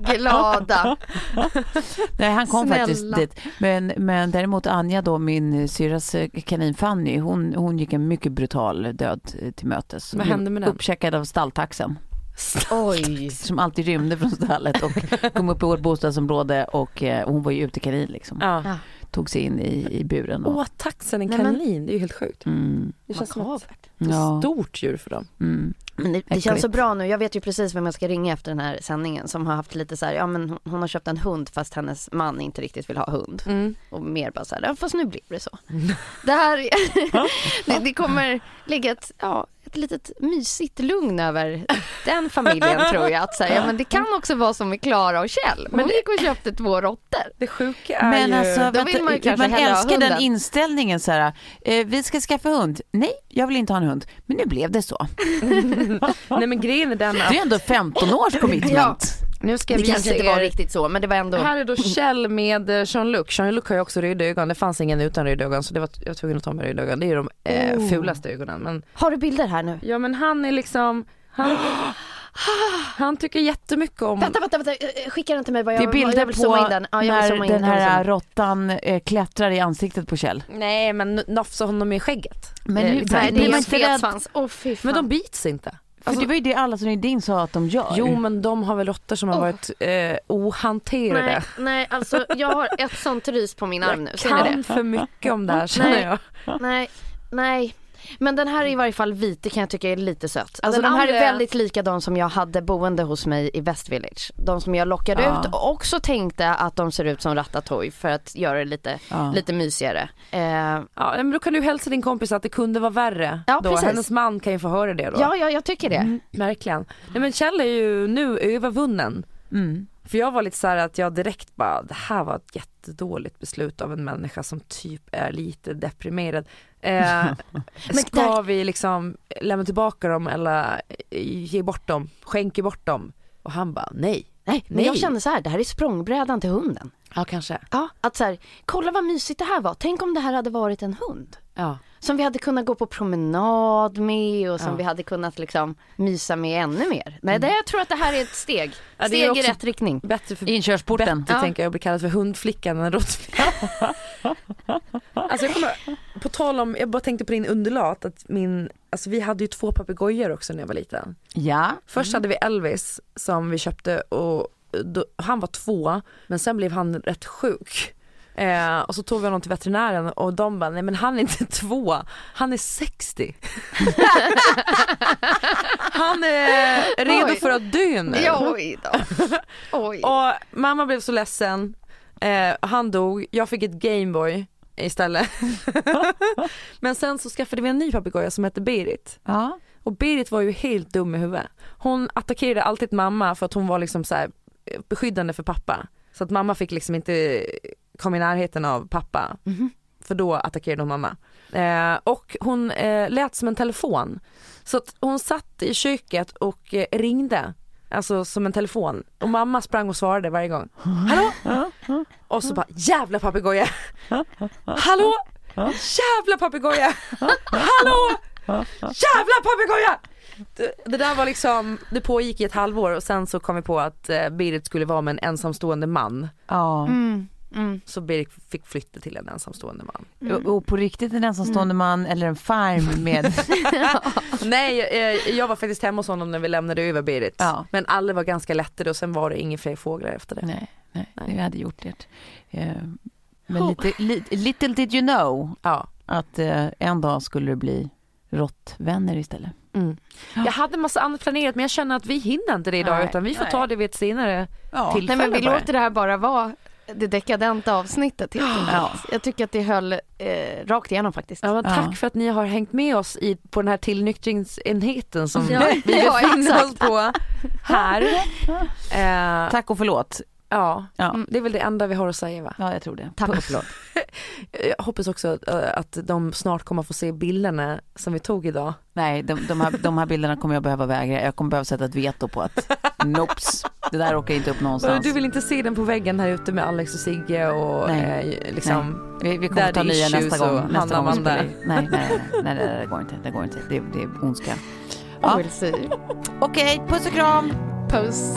Glada. Nej, han kom Snälla. faktiskt dit. Men, men däremot Anja då, min syrras eh, kanin Fanny, hon, hon gick en mycket brutal död eh, till mötes. Vad hände med den? Uppcheckad av stalltaxen. Oj. Som alltid rymde från stallet och kom upp i vårt bostadsområde och eh, hon var ju ute kanin liksom. Ja. Tog sig in i, i buren. Och, Åh, taxen en Nej, men- kanin, det är ju helt sjukt. mm, Det känns som ett ja, stort djur för dem. mm. Men det, det känns så bra nu. Jag vet ju precis vem jag ska ringa efter den här sändningen som har haft lite så här, ja men hon- hon har köpt en hund fast hennes man inte riktigt vill ha hund. Mm. Och mer bara så här, ja, fast nu blir det så. Det här, det, det kommer ligga ett, ja, ett litet mysigt lugn över den familjen tror jag. Att säga, ja, men det kan också vara som med Klara och Kjell. Hon gick och köpte två råttor. Det sjuka är Men ju... alltså, Då vill man ju kanske man älskar den inställningen så här, eh, vi ska skaffa hund. Nej, jag vill inte ha en hund. Men nu blev det så. Nej men grejen är den Det är att ändå 15 års commitment. Nu ska Det jag kanske inte var riktigt så, men det var ändå... Här är då Kjell med eh, Jean-Luc. Jean-Luc har ju också röda ögon. Det fanns ingen utan röda ögon så det var, jag var tvungen att ta med röda ögon. Det är ju de eh, Oh. fulaste ögonen. Men, Har du bilder här nu? ja men han är liksom, han, han tycker jättemycket om Vänta, vänta, vänta. Eh, Skicka den till mig. Vad jag, Det är bilder jag vill zooma på in den. Ja, jag när in den här in. råttan eh, klättrar i ansiktet på Kjell. Nej men nofsa honom i skägget. Men Eh, hur- här, Nej, blir det är man en inte rädd? fet svans. Åh fy fan. Men de bits inte. För Alltså- det var ju det alla som ringde in sa att de gör. Jo men de har väl råttor som har Åh. varit eh, ohanterade. nej, nej, alltså jag har ett sånt rys på min arm nu. jag kan det? för mycket om det här känner Nej. jag. Nej, nej. Men den här är i varje fall vit, det kan jag tycka är lite söt. Alltså den de här andra- är väldigt lika de som jag hade boende hos mig i West Village. De som jag lockade Ja. ut och också tänkte att de ser ut som Ratatouille för att göra det lite, Ja. lite mysigare. Eh, Ja, men då kan du hälsa din kompis att det kunde vara värre. Ja, då. precis. Hennes man kan ju få höra det då. ja, ja, jag tycker det. Mm, verkligen. Nej men Kjell är ju nu övervunnen. Mm. För jag var lite så här att jag direkt bara, det här var ett jättedåligt beslut av en människa som typ är lite deprimerad. Eh, ska där- vi liksom lämna tillbaka dem eller ge bort dem, skänka bort dem? Och han bara nej. Nej, men Nej. jag kände så här, det här är språngbrädan till hunden. Ja kanske. Ja, att så här, kolla vad mysigt det här var. Tänk om det här hade varit en hund. Ja. Som vi hade kunnat gå på promenad med och som Ja. vi hade kunnat liksom mysa med ännu mer. Nej, det, jag tror att det här är ett steg. Ja, det är Steg i rätt riktning. Bättre för Inkörsporten. Bättre tänker jag bli kallad för hundflickan än råttflickan. alltså jag kommer, på tal om, jag bara tänkte på din underlat att min, alltså vi hade ju två papegojor också när jag var liten. Ja. Först hade vi Elvis som vi köpte och då, han var två men sen blev han rätt sjuk. Eh, och så tog vi honom till veterinären och de bara, nej men han är inte två, han är 60. han är redo Oj. för att dö nu. Ja, oj då. Oj. Och mamma blev så ledsen, eh, han dog, jag fick ett Gameboy istället. Men sen så skaffade vi en ny papegoja som hette Berit. Ja. Och Berit var ju helt dum i huvudet. Hon attackerade alltid mamma för att hon var liksom så här eh, beskyddande för pappa. Så att mamma fick liksom inte komma i närheten av pappa. För då attackerade hon mamma. Eh, och hon eh, lät som en telefon. Så att hon satt i köket och eh, ringde. Alltså som en telefon. Och mamma sprang och svarade varje gång. Hallå? Och så bara jävla papegoja. Hallå? Jävla papegoja. Hallå? Jävla papegoja! Det, där var liksom, det pågick i ett halvår och sen så kom vi på att eh, Berit skulle vara med en ensamstående man. ja. Mm, mm. Så Berit fick flytta till en ensamstående man. Och, och på riktigt en ensamstående man eller en farm med... Nej, eh, jag var faktiskt hemma hos honom när vi lämnade över Berit. Ja. Men alla var ganska lättade och sen var det inga fler fåglar efter det. nej, nej, Nej. det hade gjort det. Eh, Men lite, li, little did you know Ja. att eh, en dag skulle det bli råttvänner istället. Mm. Jag hade massa annat planerat men jag känner att vi hinner inte det idag Nej, utan vi får nej. ta det vid ett senare Ja. tillfälle Nej men vi bara. låter det här bara vara det dekadenta avsnittet helt. Ja. Jag tycker att det höll eh, rakt igenom faktiskt. Ja, men tack Ja. för att ni har hängt med oss i, på den här tillnyktringsenheten som Ja. vi befinner oss på här. Eh, Tack och förlåt. Ja, Ja. Mm, det är väl det enda vi har att säga va? Ja, jag tror det. Tack och förlåt. Jag hoppas också att, eh, att de snart kommer få se bilderna som vi tog idag. Nej, de, de, här, de här bilderna kommer jag behöva vägra. Jag kommer behöva sätta ett veto på att nops, det där åker inte upp någonstans. Du vill inte se den på väggen här ute med Alex och Sigge och Nej. eh, liksom vi, vi kommer ta nya nästa gång. Nästa gång. Nej, nej, nej, nej, nej, det går inte. Det går inte. Det, det är ondska. Ja. We'll see. Okej, puss och kram. Puss.